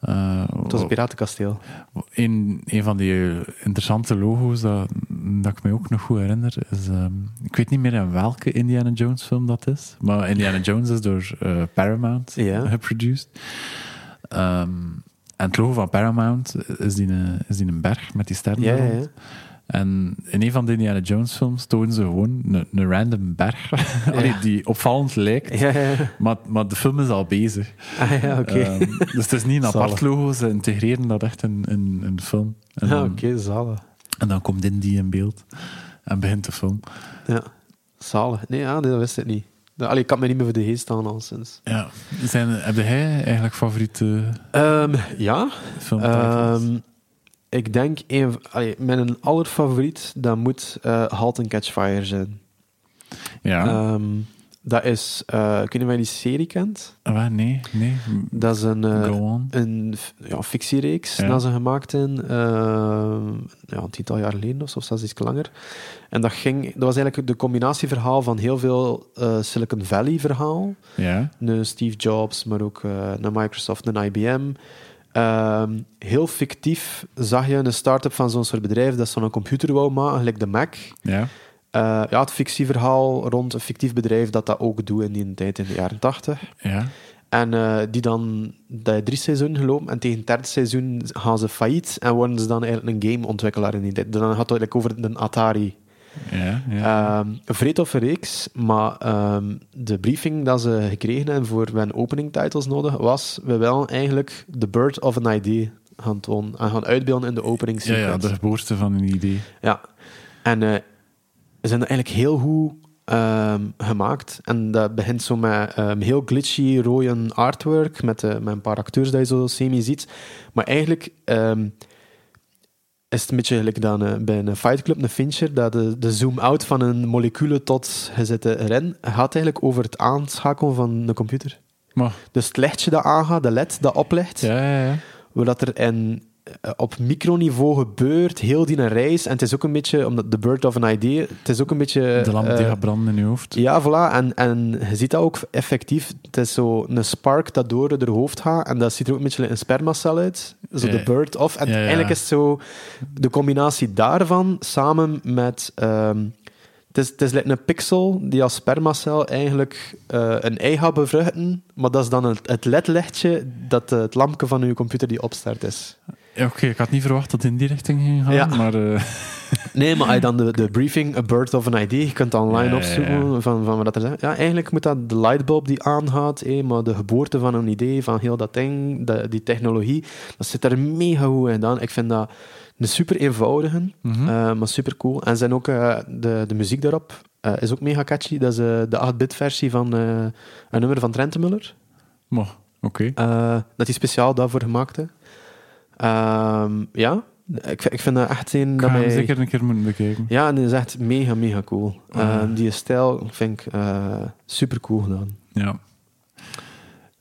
Speaker 2: Eh,
Speaker 3: Het was een piratenkasteel.
Speaker 2: een, een van die interessante logo's dat, dat ik me ook nog goed herinner is... ehm, ik weet niet meer in welke Indiana Jones film dat is. Maar Indiana Jones is door Paramount
Speaker 3: Ja.
Speaker 2: geproduced. Ehm, en het logo van Paramount is die, een, is die een berg met die sterren
Speaker 3: Ja.
Speaker 2: En in een van de Indiana Jones films tonen ze gewoon een, een random berg. [LAUGHS] Allee, die opvallend lijkt. Maar, maar de film is al bezig.
Speaker 3: Ah, ja, oké.
Speaker 2: Ehm, dus het is niet een apart
Speaker 3: Zalig.
Speaker 2: logo, ze integreren dat echt in, in, in de film. En,
Speaker 3: Ja, Ah, oké, zalig.
Speaker 2: en dan komt Indy in beeld en begint de film.
Speaker 3: Ja, zalig. Nee, ja, nee, dat wist ik niet. Allee, ik had me niet meer voor de geest staan al sinds.
Speaker 2: Ja. Zijn, heb jij eigenlijk favoriete
Speaker 3: Ehm, ja? Ehm, ik denk, een, allee, mijn allerfavoriet, dat moet eh Halt and Catch Fire zijn.
Speaker 2: ja.
Speaker 3: Ehm, dat is, eh ik weet niet of je die serie kent.
Speaker 2: Ah, nee, nee.
Speaker 3: Dat is een, eh,
Speaker 2: on.
Speaker 3: een ja, fictiereeks
Speaker 2: Ja.
Speaker 3: dat ze gemaakt in ehm, ja, een tiental jaar geleden of zo, zelfs iets langer. En dat, ging, dat was eigenlijk de combinatieverhaal van heel veel eh, Silicon Valley verhaal.
Speaker 2: Ja.
Speaker 3: Een Steve Jobs, maar ook eh een Microsoft, een IBM. Ehm, heel fictief zag je een start-up van zo'n soort bedrijf dat zo'n computer wou maken, gelijk de Mac.
Speaker 2: Ja.
Speaker 3: Eh, ja, het fictieverhaal rond een fictief bedrijf dat dat ook doet in die tijd in de jaren tachtig.
Speaker 2: Ja.
Speaker 3: En eh, die dan, dat drie seizoenen gelopen en tegen het derde seizoen gaan ze failliet en worden ze dan eigenlijk een gameontwikkelaar in die tijd. Dan gaat het eigenlijk over de Atari.
Speaker 2: Ja. ja.
Speaker 3: Ehm, een reeks, maar ehm, de briefing dat ze gekregen hebben voor hebben opening titles nodig, was we willen eigenlijk The Bird of an Idea gaan tonen en gaan uitbeelden in de opening
Speaker 2: ja, ja,
Speaker 3: sequence.
Speaker 2: de geboorte van een idee.
Speaker 3: Ja, en eh, zijn eigenlijk heel goed ehm, gemaakt. En dat begint zo met ehm, heel glitchy rode artwork, met, eh, met een paar acteurs dat je zo semi ziet. Maar eigenlijk ehm, is het een beetje gelijk dan eh, bij een Fight Club, een Fincher, dat de, de zoom-out van een moleculen tot gezette ren gaat eigenlijk over het aanschakelen van de computer.
Speaker 2: Maar,
Speaker 3: Dus het lichtje dat aangaat, de led dat oplegt,
Speaker 2: ja, ja, ja.
Speaker 3: wat er in, op microniveau gebeurt, heel die reis. En het is ook een beetje, omdat de bird of an idea, het is ook een beetje...
Speaker 2: De lamp die
Speaker 3: eh,
Speaker 2: gaat branden in je hoofd.
Speaker 3: ja, voilà. En, en je ziet dat ook effectief. Het is zo een spark dat door haar hoofd gaat. En dat ziet er ook een beetje een spermacel uit. Zo
Speaker 2: Ja.
Speaker 3: de bird of. En
Speaker 2: Ja, ja.
Speaker 3: eigenlijk is het zo de combinatie daarvan samen met... ehm, het is, het is like een pixel die als spermacel eigenlijk eh, een ei gaat bevruchten. Maar dat is dan het, het ledlichtje dat eh, het lampje van je computer die opstart is.
Speaker 2: Ja, Oké, ik had niet verwacht dat het in die richting ging gaan,
Speaker 3: Ja.
Speaker 2: maar... eh, [LAUGHS]
Speaker 3: Nee, maar als je dan de, de briefing, A Bird of an Idea, je kunt online
Speaker 2: Ja,
Speaker 3: opzoeken. Van, van wat dat er zegt. Ja, eigenlijk moet dat de lightbulb die aangaat, hé, maar de geboorte van een idee, van heel dat ding, de- die technologie, dat zit er mega goed in dan. Ik vind dat een super eenvoudige,
Speaker 2: mhm.
Speaker 3: eh, maar super cool. En zijn ook eh, de, de muziek daarop eh, is ook mega catchy. Dat is de 8-bit versie van een nummer van Trentemuller.
Speaker 2: Maar, oké.
Speaker 3: Dat hij speciaal daarvoor gemaakt heeft. Ehm, ja, ik, ik vind dat echt een
Speaker 2: Ik
Speaker 3: dat
Speaker 2: ga hem
Speaker 3: mij...
Speaker 2: zeker een keer moeten bekijken.
Speaker 3: Ja, en die is echt mega, mega cool.
Speaker 2: Ah.
Speaker 3: Die stijl vind ik super cool gedaan.
Speaker 2: Ja.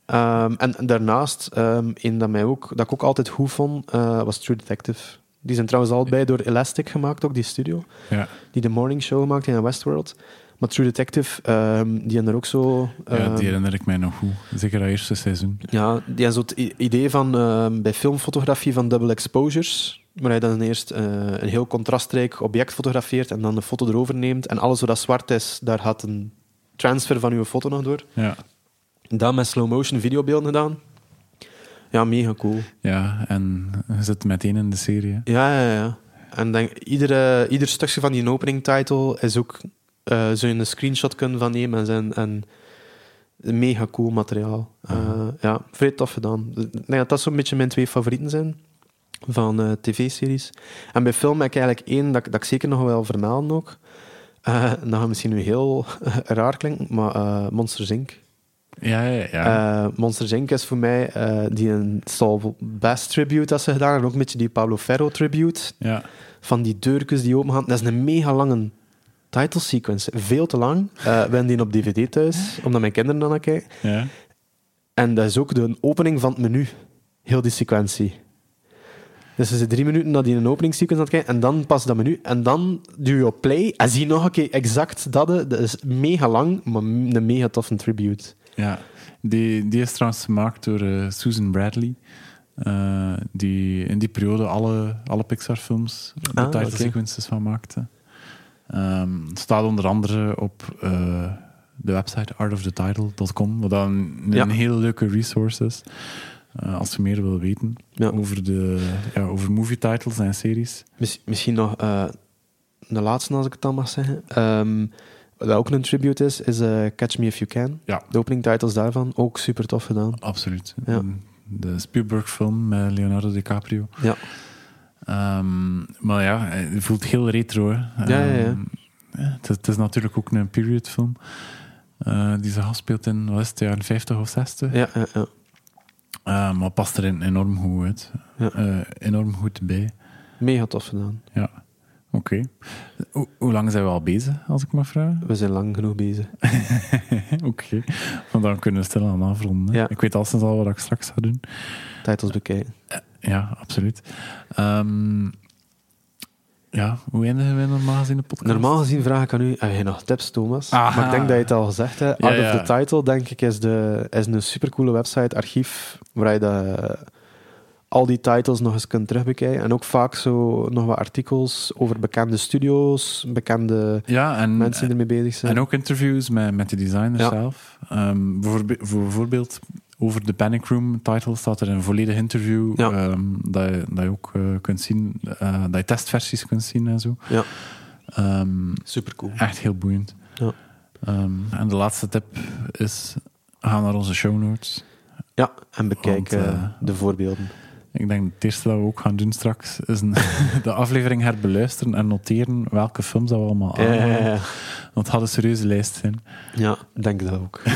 Speaker 3: Ehm, en daarnaast, ehm een dat, mij ook, dat ik ook altijd goed vond, was True Detective. Die zijn trouwens allebei door Elastic gemaakt, ook die studio.
Speaker 2: Ja.
Speaker 3: Die de Morning Show gemaakt in Westworld. Maar True Detective, ehm, die hebben er ook zo...
Speaker 2: ja,
Speaker 3: ehm,
Speaker 2: die herinner ik mij nog goed. Zeker dat eerste seizoen.
Speaker 3: Ja, die hebben zo het idee van ehm, bij filmfotografie van double exposures, waar je dan eerst eh, een heel contrastrijk object fotografeert en dan een foto erover neemt en alles wat dat zwart is, daar gaat een transfer van uw foto nog door.
Speaker 2: Ja.
Speaker 3: Dat met slow motion videobeelden gedaan. Ja, mega cool.
Speaker 2: ja, en je zit meteen in de serie. hè.
Speaker 3: Ja, ja, ja. En denk, iedere, ieder stukje van die opening title is ook, eh zou je een screenshot kunnen van nemen en, zijn, en mega cool materiaal. Eh,
Speaker 2: Mhm.
Speaker 3: ja, vrij tof gedaan. Ik denk dat dat zo'n beetje mijn twee favorieten zijn. van eh, tv-series. En bij film heb ik eigenlijk één dat, ik- dat ik zeker nog wel vermelden ook. Eh dat gaat misschien nu heel [LAUGHS] raar klinken, maar eh, Monsters Inc.
Speaker 2: Ja, ja, ja.
Speaker 3: Eh, Monsters Inc. is voor mij eh, die een Saul Bass tribute dat ze gedaan hebben. En ook een beetje die Pablo Ferro tribute.
Speaker 2: ja.
Speaker 3: Van die deurtjes die open gaan. Dat is een mega lange title sequence. Veel te lang. Eh, we hebben die op dvd thuis, omdat mijn kinderen dan naar kijken.
Speaker 2: ja.
Speaker 3: En dat is ook de opening van het menu. Heel die sequentie. Dus ze zijn drie minuten dat die een openingssequence aan het kijken. En dan pas dat menu. En dan duw je op play. En zie je nog een keer exact dat. Dat is mega lang, maar een mega toffe tribute.
Speaker 2: Ja, die, die is trouwens gemaakt door eh, Susan Bradley. eh, die in die periode alle, alle Pixar-films de
Speaker 3: Ah,
Speaker 2: title sequences van maakte. Ehm, het staat onder andere op eh, de website artofthetitle.com, wat dan een,
Speaker 3: Ja.
Speaker 2: heel leuke resource is. als je meer wil weten
Speaker 3: Ja.
Speaker 2: over, de, ja, over movie titles en series.
Speaker 3: Mis- misschien nog de laatste, als ik het dan mag zeggen. Ehm, wat ook een tribute is, is eh, Catch Me If You Can.
Speaker 2: Ja.
Speaker 3: De opening titles daarvan. Ook super tof gedaan.
Speaker 2: Absoluut.
Speaker 3: Ja.
Speaker 2: De Spielberg-film met Leonardo DiCaprio.
Speaker 3: Ja.
Speaker 2: Ehm, maar ja, het voelt heel retro. Hè.
Speaker 3: Ja, ja, ja.
Speaker 2: Ehm, ja, het, is, het is natuurlijk ook een periodfilm. eh die zich afspeelt in, wat is het, jaren 50 of 60.
Speaker 3: Ja, ja, ja.
Speaker 2: Eh, maar past er enorm goed uit.
Speaker 3: Ja.
Speaker 2: Eh, enorm goed bij.
Speaker 3: Mega tof gedaan.
Speaker 2: Ja. Oké. Hoe- Hoe lang zijn we al bezig, als ik mag vragen?
Speaker 3: We zijn lang genoeg bezig. [LAUGHS]
Speaker 2: Oké. Want dan kunnen we stilaan afronden. hè.
Speaker 3: Ja.
Speaker 2: Ik weet al sinds al wat ik straks ga doen.
Speaker 3: Titles bekijken.
Speaker 2: Ja, absoluut. Ehm, ja, hoe eindigen wij normaal gezien de podcast?
Speaker 3: Normaal gezien vraag ik aan u, heb je nog tips, Thomas?
Speaker 2: Aha.
Speaker 3: Maar ik denk dat je het al gezegd hebt.
Speaker 2: Ja, ja.
Speaker 3: of the Title, denk ik, is, de, is een supercoole website, archief, waar je de, al die titles nog eens kunt terugbekijken. En ook vaak zo nog wat artikels over bekende studio's, bekende
Speaker 2: Ja, en,
Speaker 3: mensen die ermee bezig zijn.
Speaker 2: en ook interviews met, met de designer
Speaker 3: Ja.
Speaker 2: zelf. Ehm, bijvoorbeeld, voor bijvoorbeeld over de Panic Room title staat er een volledig interview
Speaker 3: Ja.
Speaker 2: ehm, dat, je, dat je ook eh, kunt zien, eh, dat je testversies kunt zien en zo.
Speaker 3: Ja.
Speaker 2: Ehm,
Speaker 3: Supercool.
Speaker 2: echt heel boeiend.
Speaker 3: Ja.
Speaker 2: Ehm, en de laatste tip is, ga naar onze show notes.
Speaker 3: Ja, en bekijk
Speaker 2: Want,
Speaker 3: eh,
Speaker 2: eh,
Speaker 3: de voorbeelden.
Speaker 2: Ik denk het eerste dat we ook gaan doen straks is een, [LAUGHS] de aflevering herbeluisteren en noteren welke films dat we allemaal aan.
Speaker 3: ja, ja.
Speaker 2: Want het had een serieuze lijst zijn.
Speaker 3: Ja, denk dat ook. [LAUGHS]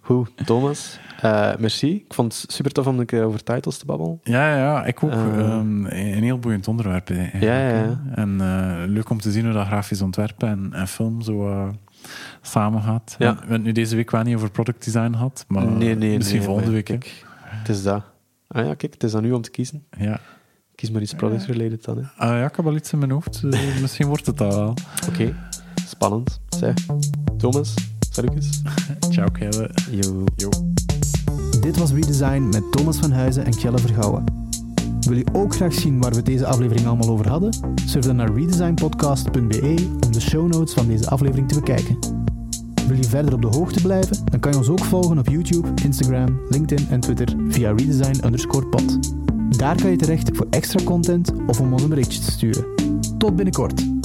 Speaker 3: Goed, Thomas. eh, merci. Ik vond het super tof om een keer over titles te babbelen.
Speaker 2: Ja, ja, ja, ik ook.
Speaker 3: Eh.
Speaker 2: Ehm, een heel boeiend onderwerp. eigenlijk,
Speaker 3: Ja, ja.
Speaker 2: En eh, leuk om te zien hoe dat grafisch ontwerpen en, en film zo samen gaat.
Speaker 3: Ja.
Speaker 2: We hebben het nu deze week wel niet over product design gehad, maar
Speaker 3: nee, nee,
Speaker 2: misschien
Speaker 3: nee,
Speaker 2: volgende week.
Speaker 3: Het is dat. Ah ja, kijk, het is aan u om te kiezen.
Speaker 2: Ja.
Speaker 3: Kies maar iets product-related dan. hè.
Speaker 2: Ah, ja, ik heb wel iets in mijn hoofd. Eh, misschien wordt het dat wel.
Speaker 3: Oké, spannend. Zeg, Thomas, salutjes. [LAUGHS]
Speaker 2: Ciao, Kelle.
Speaker 3: Yo.
Speaker 2: Yo.
Speaker 1: Dit was Redesign met Thomas van Huizen en Kjelle Vergouwen. Wil je ook graag zien waar we deze aflevering allemaal over hadden? Surf dan naar redesignpodcast.be om de show notes van deze aflevering te bekijken. Wil je verder op de hoogte blijven? Dan kan je ons ook volgen op YouTube, Instagram, LinkedIn en Twitter via redesign underscore pod. Daar kan je terecht voor extra content of om ons een berichtje te sturen. Tot binnenkort!